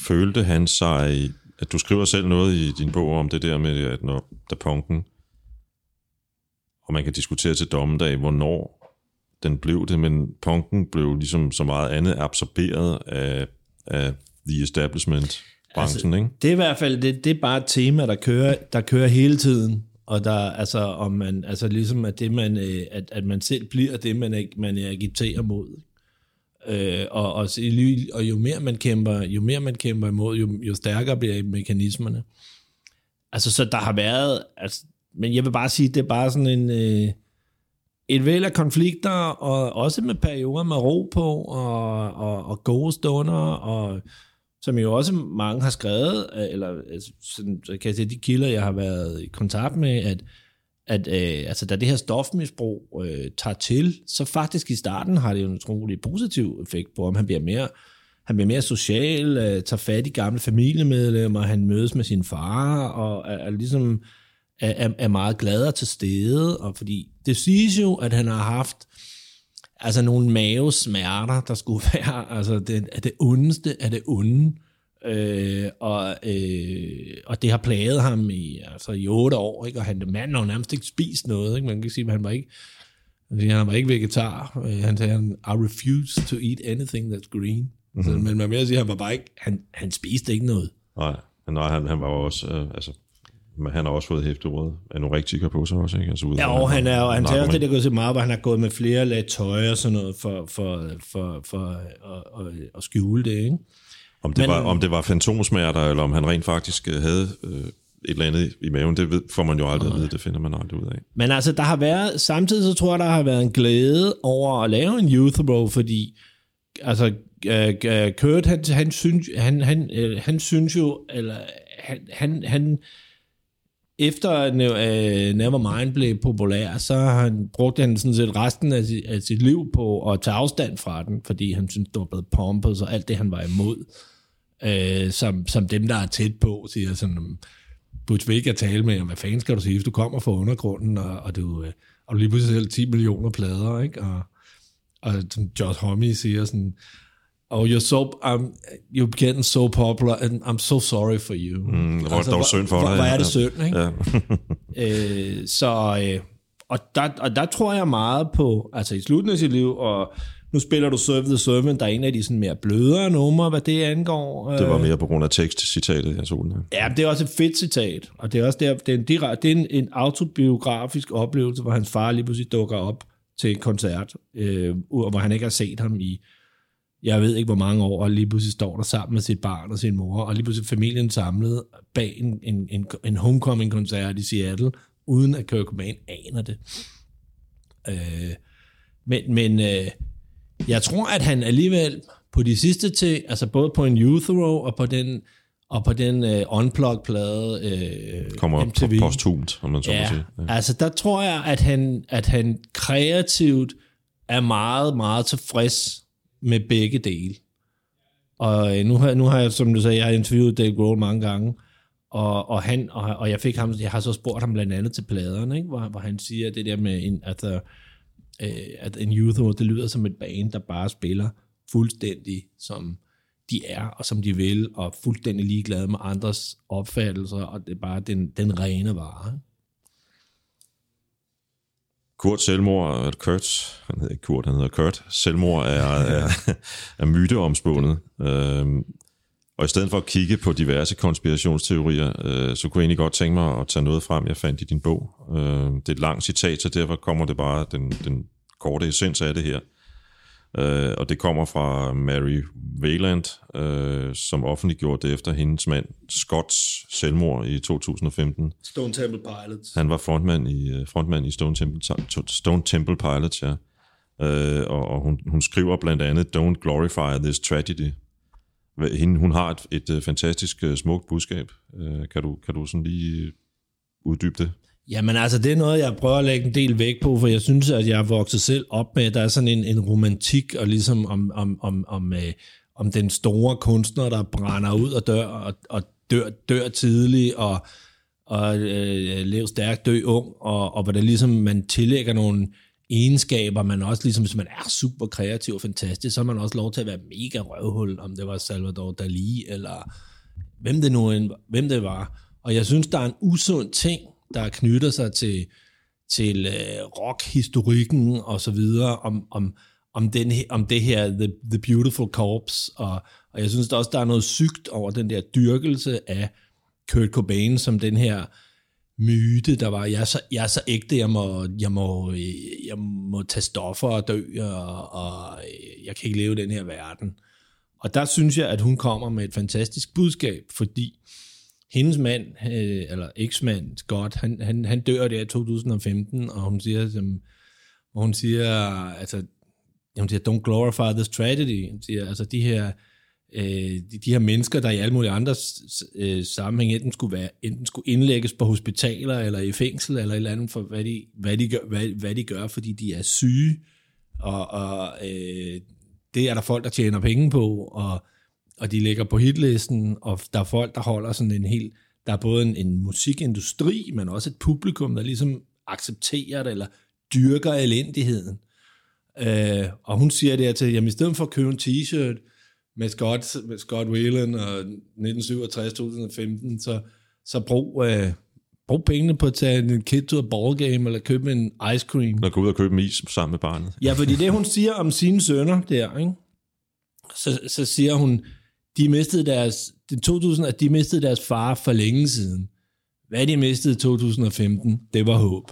Speaker 1: Følte han sig, at du skriver selv noget i din bog om det der med, at når der punken, og man kan diskutere til dommedag, hvornår den blev det, men punken blev ligesom så meget andet absorberet af, af the establishment branchen, altså, ikke?
Speaker 2: Det er i hvert fald, det, det er bare et tema, der kører, der kører hele tiden. Og der, altså, om man, altså ligesom, at, det, man, øh, at, at man selv bliver det, man, man agiterer mod. Øh, og, og, og jo mere man kæmper, jo mere man kæmper imod, jo, jo stærkere bliver mekanismerne. Altså, så der har været, altså, men jeg vil bare sige, det er bare sådan en, øh, et væld af konflikter, og også med perioder med ro på, og, og, og gode stunder, og som jo også mange har skrevet, øh, eller altså, sådan, så kan jeg sige, de kilder, jeg har været i kontakt med, at, at øh, altså, da det her stofmisbrug øh, tager til, så faktisk i starten har det jo en utrolig positiv effekt på, om han bliver mere, han bliver mere social, øh, tager fat i gamle familiemedlemmer, han mødes med sin far, og er, er ligesom er, er, meget glad og til stede, og fordi det siges jo, at han har haft altså nogle mavesmerter, der skulle være altså det, er det ondeste af det onde, øh, og, øh, og det har plaget ham i, altså i otte år, ikke? og han, manden har nærmest ikke spist noget, ikke? man kan sige, at han var ikke, han var ikke vegetar, Øh, han sagde, I refuse to eat anything that's green, mm-hmm. så, men man vil sige, at han var bare ikke, han, han spiste ikke noget.
Speaker 1: Nej, nej han, han var også, øh, altså, men han har også fået hæftet ordet anorektiker på sig også, ikke? Altså, ud,
Speaker 2: Ja, og han er han tager også det, der går til meget, hvor han har gået med flere lag tøj og sådan noget, for, for, for, for at, at, at skjule det, ikke?
Speaker 1: Om det,
Speaker 2: Men-
Speaker 1: var, om det var fantomsmerter, eller om han rent faktisk øh, havde øh, et eller andet i maven, det ved, får man jo aldrig at vide, det finder man aldrig ud af.
Speaker 2: Men altså, der har været, samtidig så tror jeg, der har været en glæde over at lave en youth row, fordi altså, øh, øh, Kurt, han, han, synes, han, han, øh, han synes jo, eller han, han, han efter øh, Nevermind blev populær, så har han brugt han sådan set resten af sit, af sit liv på at tage afstand fra den, fordi han synes, det var blevet pompet, og alt det, han var imod, øh, som, som dem, der er tæt på, siger sådan, Butch Vig at tale med, hvad fanden skal du sige, hvis du kommer fra undergrunden, og, og, du, øh, og du lige pludselig sælger 10 millioner plader, ikke? Og, og som Josh Homme siger sådan, oh, you're so, um, you're getting so popular, and I'm so sorry for you.
Speaker 1: Mm, hvor det dog
Speaker 2: hvor-
Speaker 1: synd for
Speaker 2: hvor,
Speaker 1: dig,
Speaker 2: Hvor er det synd, ikke?
Speaker 1: Ja.
Speaker 2: Øh, så, øh, og, der, og der tror jeg meget på, altså i slutningen af sit liv, og nu spiller du Serve the Servant, der er en af de sådan mere blødere numre, hvad det angår.
Speaker 1: Det var
Speaker 2: Øh,
Speaker 1: mere på grund af tekstcitatet, jeg tog den her.
Speaker 2: Ja, det er også et fedt citat, og det er også der, det er en, direkte, det er en, en autobiografisk oplevelse, hvor hans far lige pludselig dukker op til en koncert, øh, hvor han ikke har set ham i, jeg ved ikke hvor mange år, og lige pludselig står der sammen med sit barn og sin mor, og lige pludselig familien samlet bag en, en, en, en homecoming-koncert i Seattle, uden at Kurt Cobain aner det. Øh, men men øh, jeg tror, at han alligevel på de sidste til, altså både på en Youth Row og på den, og på den øh, Unplugged-plade øh,
Speaker 1: Kommer
Speaker 2: MTV.
Speaker 1: på posthumt, om man så må
Speaker 2: Ja,
Speaker 1: sige. Ja.
Speaker 2: altså der tror jeg, at han, at han kreativt er meget, meget tilfreds med begge dele. Og øh, nu har, nu har jeg, som du sagde, jeg har interviewet Dave Grohl mange gange, og, og, han, og, og jeg fik ham, jeg har så spurgt ham blandt andet til pladerne, ikke? Hvor, hvor han siger det der med, en, at, øh, at en youth, det lyder som et band, der bare spiller fuldstændig som de er, og som de vil, og fuldstændig ligeglade med andres opfattelser, og det er bare den, den rene vare.
Speaker 1: Kurt selvmord, eller Kurt, han hedder ikke Kurt, han hedder Kurt, selvmord er, er, er myteomspundet. Øhm, og i stedet for at kigge på diverse konspirationsteorier, øh, så kunne jeg egentlig godt tænke mig at tage noget frem, jeg fandt i din bog. Øh, det er et langt citat, så derfor kommer det bare den, den korte essens af det her. Øh, og det kommer fra Mary Wayland, øh, som offentliggjorde det efter hendes mand Scotts selvmord i 2015.
Speaker 2: Stone Temple Pilots.
Speaker 1: Han var frontmand i, øh, frontmand i Stone, Temple, Stone Temple Pilots, ja. Øh, og og hun, hun skriver blandt andet, Don't glorify this tragedy. Hende, hun har et, et øh, fantastisk øh, smukt budskab. Øh, kan, du, kan du sådan lige øh, uddybe det?
Speaker 2: Jamen altså, det er noget, jeg prøver at lægge en del vægt på, for jeg synes, at jeg er vokset selv op med, at der er sådan en, en romantik, og ligesom om, om, om, om, øh, om den store kunstner, der brænder ud og dør, og, og dør, dør tidligt, og, og øh, lever stærkt, dø ung, og, og hvordan ligesom man tillægger nogle egenskaber, man også ligesom, hvis man er super kreativ og fantastisk, så har man også lov til at være mega røvhul, om det var Salvador Dali, eller hvem det nu end, hvem det var. Og jeg synes, der er en usund ting, der knytter sig til, til øh, rockhistorikken og så videre, om, om, om, den, om det her The, the Beautiful Corpse, og, og jeg synes der også, der er noget sygt over den der dyrkelse af Kurt Cobain som den her myte, der var, jeg er så, jeg er så ægte, jeg må, jeg, må, øh, jeg må tage stoffer og dø, og, og øh, jeg kan ikke leve i den her verden. Og der synes jeg, at hun kommer med et fantastisk budskab, fordi hendes mand, øh, eller eksmand, Scott, han, han, han dør der i 2015, og hun siger, som, og hun siger, altså, hun siger, don't glorify this tragedy. Hun siger, altså de her, øh, de, de her mennesker, der i alle mulige andre øh, sammenhæng enten skulle, være, enten skulle indlægges på hospitaler, eller i fængsel, eller et eller andet, for hvad de, hvad de, gør, hvad, hvad de gør, fordi de er syge, og, og øh, det er der folk, der tjener penge på, og, og de ligger på hitlisten, og der er folk, der holder sådan en helt, der er både en, en musikindustri, men også et publikum, der ligesom accepterer det, eller dyrker elendigheden. Øh, og hun siger det her til, jamen i stedet for at købe en t-shirt med Scott, med Scott Whalen og 1967-2015, så, så brug, øh, brug pengene på at tage en kid to a ball game, eller købe en ice cream.
Speaker 1: Når gå ud og købe en is sammen med barnet.
Speaker 2: Ja, fordi det hun siger om sine sønner der, ikke? Så, så siger hun, de mistede deres, er 2000, at de mistede deres far for længe siden. Hvad de mistede i 2015, det var håb.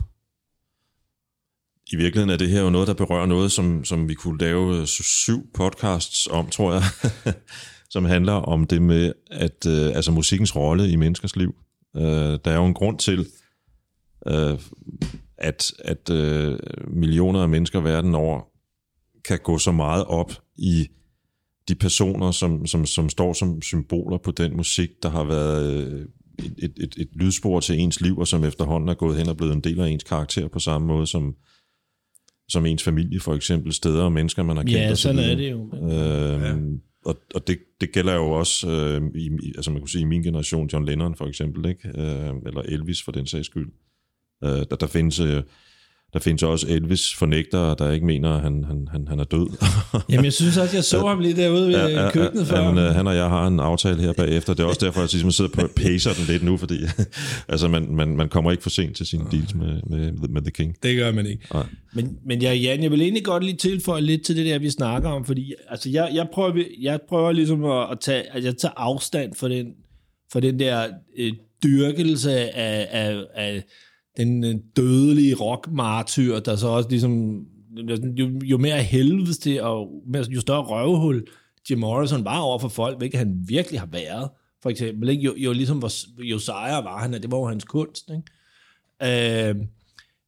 Speaker 1: I virkeligheden er det her jo noget, der berører noget, som, som vi kunne lave øh, syv podcasts om, tror jeg, som handler om det med, at øh, altså musikkens rolle i menneskers liv. Øh, der er jo en grund til, øh, at, at øh, millioner af mennesker verden over kan gå så meget op i de personer, som, som, som står som symboler på den musik, der har været øh, et, et, et, et lydspor til ens liv, og som efterhånden er gået hen og blevet en del af ens karakter på samme måde som, som ens familie, for eksempel steder og mennesker, man har kendt.
Speaker 2: Ja,
Speaker 1: og så
Speaker 2: sådan er
Speaker 1: videre.
Speaker 2: det jo.
Speaker 1: Øhm, Og, og det, det gælder jo også, øh, i, i- altså man kunne sige i min generation, John Lennon for eksempel, ikke? Øh, eller Elvis for den sags skyld. Øh, der, der findes... Øh, der findes også Elvis fornægtere, der ikke mener, at han, han, han, han er død.
Speaker 2: Jamen, jeg synes også, jeg så ham lige derude ved ja, køkkenet før.
Speaker 1: han, øh, han og jeg har en aftale her bagefter. Det er også derfor, at jeg ligesom sidder på pacer den lidt nu, fordi altså, man, man, man kommer ikke for sent til sine deals med, med, med The King.
Speaker 2: Det gør man ikke.
Speaker 1: Nej.
Speaker 2: Men, men jeg, Jan, jeg vil egentlig godt lige tilføje lidt til det der, vi snakker om, fordi altså, jeg, jeg, prøver, jeg prøver ligesom at, at tage, at jeg tager afstand for den, for den der øh, dyrkelse af, af, af den øh, dødelige rockmartyr, der så også ligesom, jo, jo mere helvedes det, og jo større røvhul Jim Morrison var over for folk, hvilket han virkelig har været, for eksempel. Ikke? Jo, jo ligesom hvor, jo sejere var han, det var jo hans kunst. Ikke? Øh,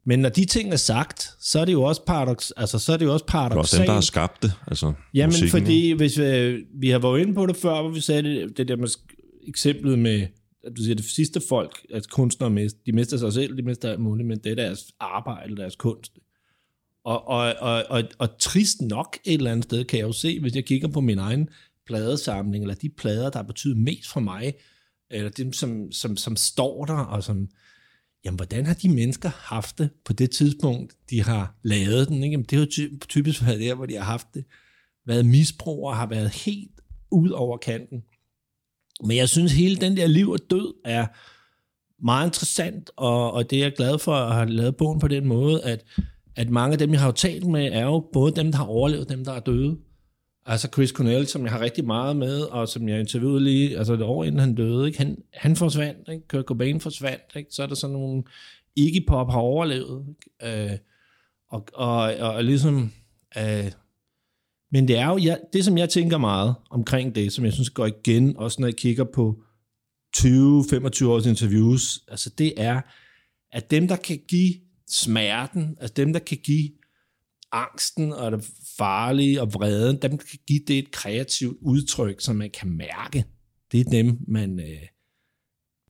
Speaker 2: men når de ting er sagt, så er det jo også paradox, altså så er det jo også
Speaker 1: Det er også
Speaker 2: paradoxalt.
Speaker 1: dem, der har skabt det. Altså,
Speaker 2: Jamen
Speaker 1: musikken,
Speaker 2: fordi, hvis vi, vi har været inde på det før, hvor vi sagde det, det der med eksemplet med, du siger, det sidste folk, at kunstnere mister, de mister sig selv, de mister alt muligt, men det er deres arbejde, deres kunst. Og, og, og, og, og trist nok et eller andet sted, kan jeg jo se, hvis jeg kigger på min egen pladesamling, eller de plader, der har betydet mest for mig, eller dem, som, som, som står der, og som, jamen, hvordan har de mennesker haft det på det tidspunkt, de har lavet den? Ikke? Jamen, det har jo typisk været der, hvor de har haft det, været misbrug og har været helt ud over kanten. Men jeg synes, hele den der liv og død er meget interessant, og, og det er jeg glad for at have lavet bogen på den måde, at, at mange af dem, jeg har jo talt med, er jo både dem, der har overlevet, dem, der er døde. Altså Chris Cornell, som jeg har rigtig meget med, og som jeg interviewede lige, altså et år inden han døde, ikke? Han, han forsvandt, ikke? Kurt Cobain forsvandt, ikke? så er der sådan nogle, Iggy Pop har overlevet, ikke? Øh, og, og, og ligesom, øh, men det er jo, jeg, det som jeg tænker meget omkring det, som jeg synes går igen, også når jeg kigger på 20-25 års interviews, altså det er, at dem, der kan give smerten, altså dem, der kan give angsten og det farlige og vreden, dem, der kan give det et kreativt udtryk, som man kan mærke, det er dem, man... Øh,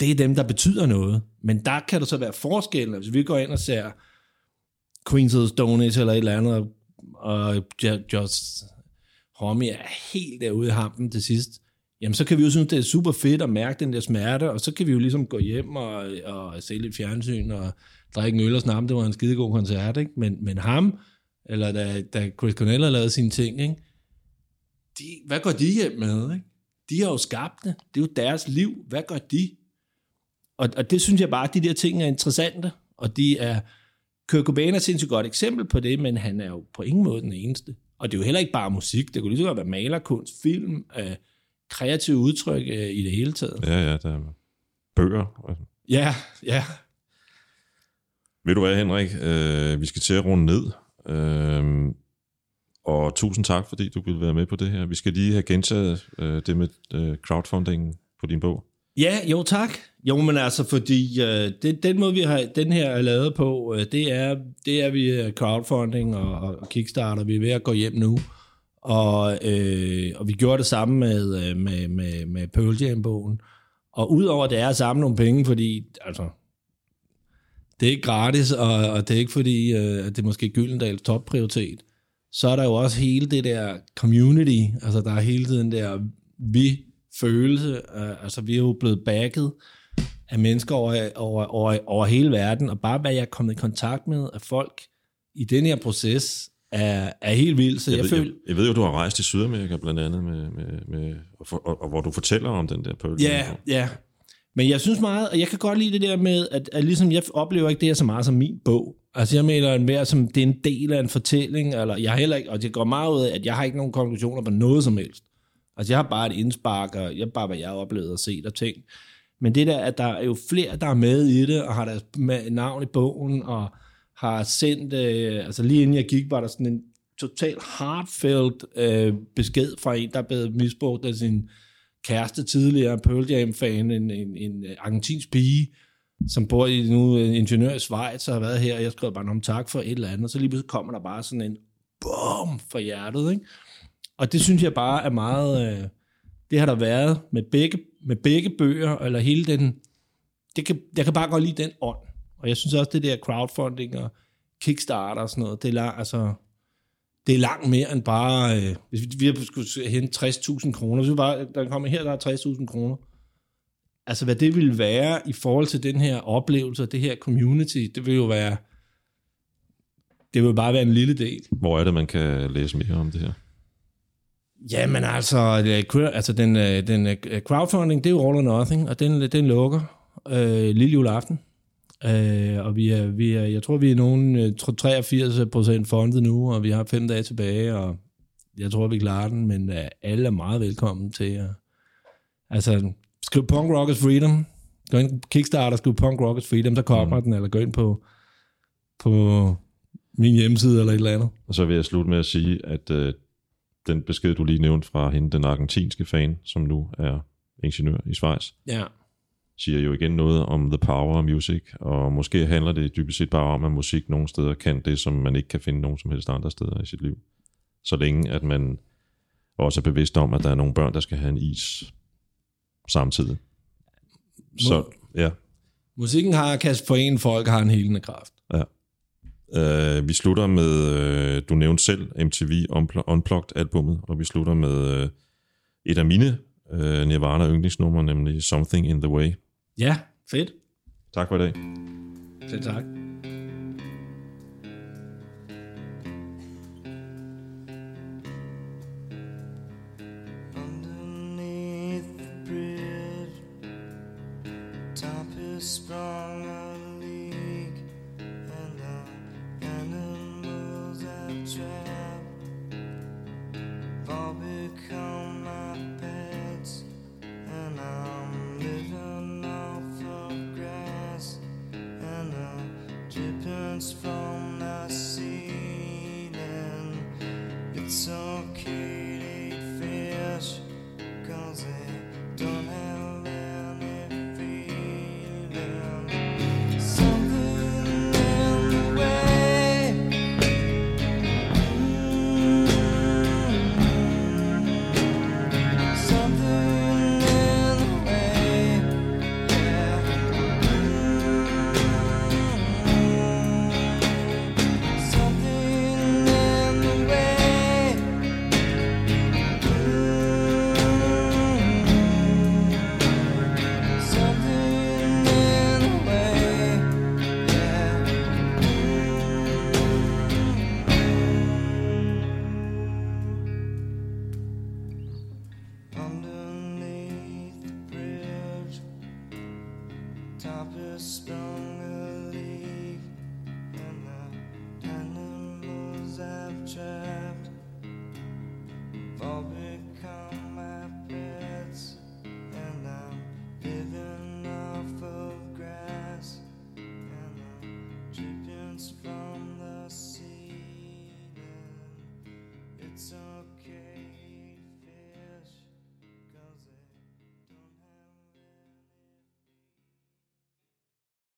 Speaker 2: det er dem, der betyder noget. Men der kan der så være forskellen. Hvis vi går ind og ser Queens of the Stone Age eller et eller andet, og Josh Romy er helt derude i hampen til sidst, jamen så kan vi jo synes, det er super fedt at mærke den der smerte, og så kan vi jo ligesom gå hjem og, og se lidt fjernsyn og drikke en øl og snakke. Det var en skidegod koncert, ikke? Men, men ham, eller da, da Chris Cornell har lavet sine ting, ikke? De, hvad går de hjem med? Ikke? De har jo skabt det. Det er jo deres liv. Hvad gør de? Og, og det synes jeg bare, at de der ting er interessante, og de er... Kurt Cobain er sindssygt godt eksempel på det, men han er jo på ingen måde den eneste. Og det er jo heller ikke bare musik, det kunne lige så godt være malerkunst, film, øh, kreative udtryk øh, i det hele taget.
Speaker 1: Ja, ja, der er bøger. Altså.
Speaker 2: Ja, ja.
Speaker 1: Ved du hvad, Henrik? Øh, vi skal til at runde ned. Øh, og tusind tak, fordi du ville være med på det her. Vi skal lige have gentaget øh, det med øh, crowdfunding på din bog.
Speaker 2: Ja, jo tak. Jo, men altså, fordi øh, det, den måde, vi har den her er lavet på, øh, det er, det er vi øh, crowdfunding og, og Kickstarter. Vi er ved at gå hjem nu. Og, øh, og vi gjorde det samme med, øh, med, med, med Pearl Jam-bogen. Og udover det er at samle nogle penge, fordi altså, det er ikke gratis, og, og det er ikke fordi, øh, at det er måske Gyldendals topprioritet, så er der jo også hele det der community, altså der er hele tiden der vi vi-følelse, øh, altså vi er jo blevet backet af mennesker over, over, over, over hele verden, og bare hvad jeg er kommet i kontakt med af folk i den her proces, er, er helt vildt, så jeg,
Speaker 1: Jeg, ved,
Speaker 2: føler...
Speaker 1: jeg, jeg ved jo, du har rejst i Sydamerika blandt andet, med, med, med, og, for, og, og hvor du fortæller om den der Pearl
Speaker 2: Ja, ja. Men jeg synes meget, og jeg kan godt lide det der med, at, at ligesom jeg oplever ikke det her så meget som min bog. Altså jeg mener mere som, det er en del af en fortælling, eller jeg heller ikke, og det går meget ud af, at jeg har ikke nogen konklusioner på noget som helst. Altså jeg har bare et indspark, og jeg bare, hvad jeg har oplevet og set og ting. Men det der, at der er jo flere, der er med i det, og har deres navn i bogen, og har sendt, øh, altså lige inden jeg gik, var der sådan en total heartfelt øh, besked fra en, der er blevet misbrugt af sin kæreste tidligere, Pearl Jam-fan, en, en, en argentinsk pige, som bor i nu en ingeniør i Schweiz, og har været her, og jeg skrev bare om tak for et eller andet, og så lige pludselig kommer der bare sådan en bum for hjertet, ikke? Og det synes jeg bare er meget, øh, det har der været med begge, med begge bøger, eller hele den, det kan, jeg kan bare godt lide den ånd. Og jeg synes også, det der crowdfunding og Kickstarter og sådan noget, det er, lang, altså, det er langt mere end bare, øh, hvis vi, vi skulle hente 60.000 kroner, så vi bare, der kommer her, der er 60.000 kroner, altså hvad det ville være i forhold til den her oplevelse, det her community, det vil jo være, det vil bare være en lille del.
Speaker 1: Hvor er det, man kan læse mere om det her?
Speaker 2: Jamen altså, det er cr- altså den, øh, den øh, crowdfunding, det er jo all or nothing, og den, den lukker øh, lille juleaften. Øh, og vi er, vi er, jeg tror, vi er nogen øh, tror 83 procent fondet nu, og vi har fem dage tilbage, og jeg tror, vi klarer den, men øh, alle er meget velkommen til at... Altså, skriv Punk Rockers Freedom. Gå ind på Kickstarter, skriv Punk Rockers Freedom, så kommer mm. den, eller gå ind på, på min hjemmeside eller et eller andet.
Speaker 1: Og så vil jeg slutte med at sige, at øh, den besked, du lige nævnte fra hende, den argentinske fan, som nu er ingeniør i Schweiz,
Speaker 2: Ja.
Speaker 1: siger jo igen noget om the power of music, og måske handler det dybest set bare om, at musik nogle steder kan det, som man ikke kan finde nogen som helst andre steder i sit liv. Så længe at man også er bevidst om, at der er nogle børn, der skal have en is samtidig. Så ja,
Speaker 2: Musikken har kan forene folk, har en helende kraft.
Speaker 1: Uh, vi slutter med, uh, du nævnte selv MTV Unpl- Unplugged-albummet, og vi slutter med uh, et af mine øh, Nirvana yndlingsnumre, nemlig Something in the Way.
Speaker 3: Ja, fedt.
Speaker 1: Tak for i dag.
Speaker 3: Selv tak.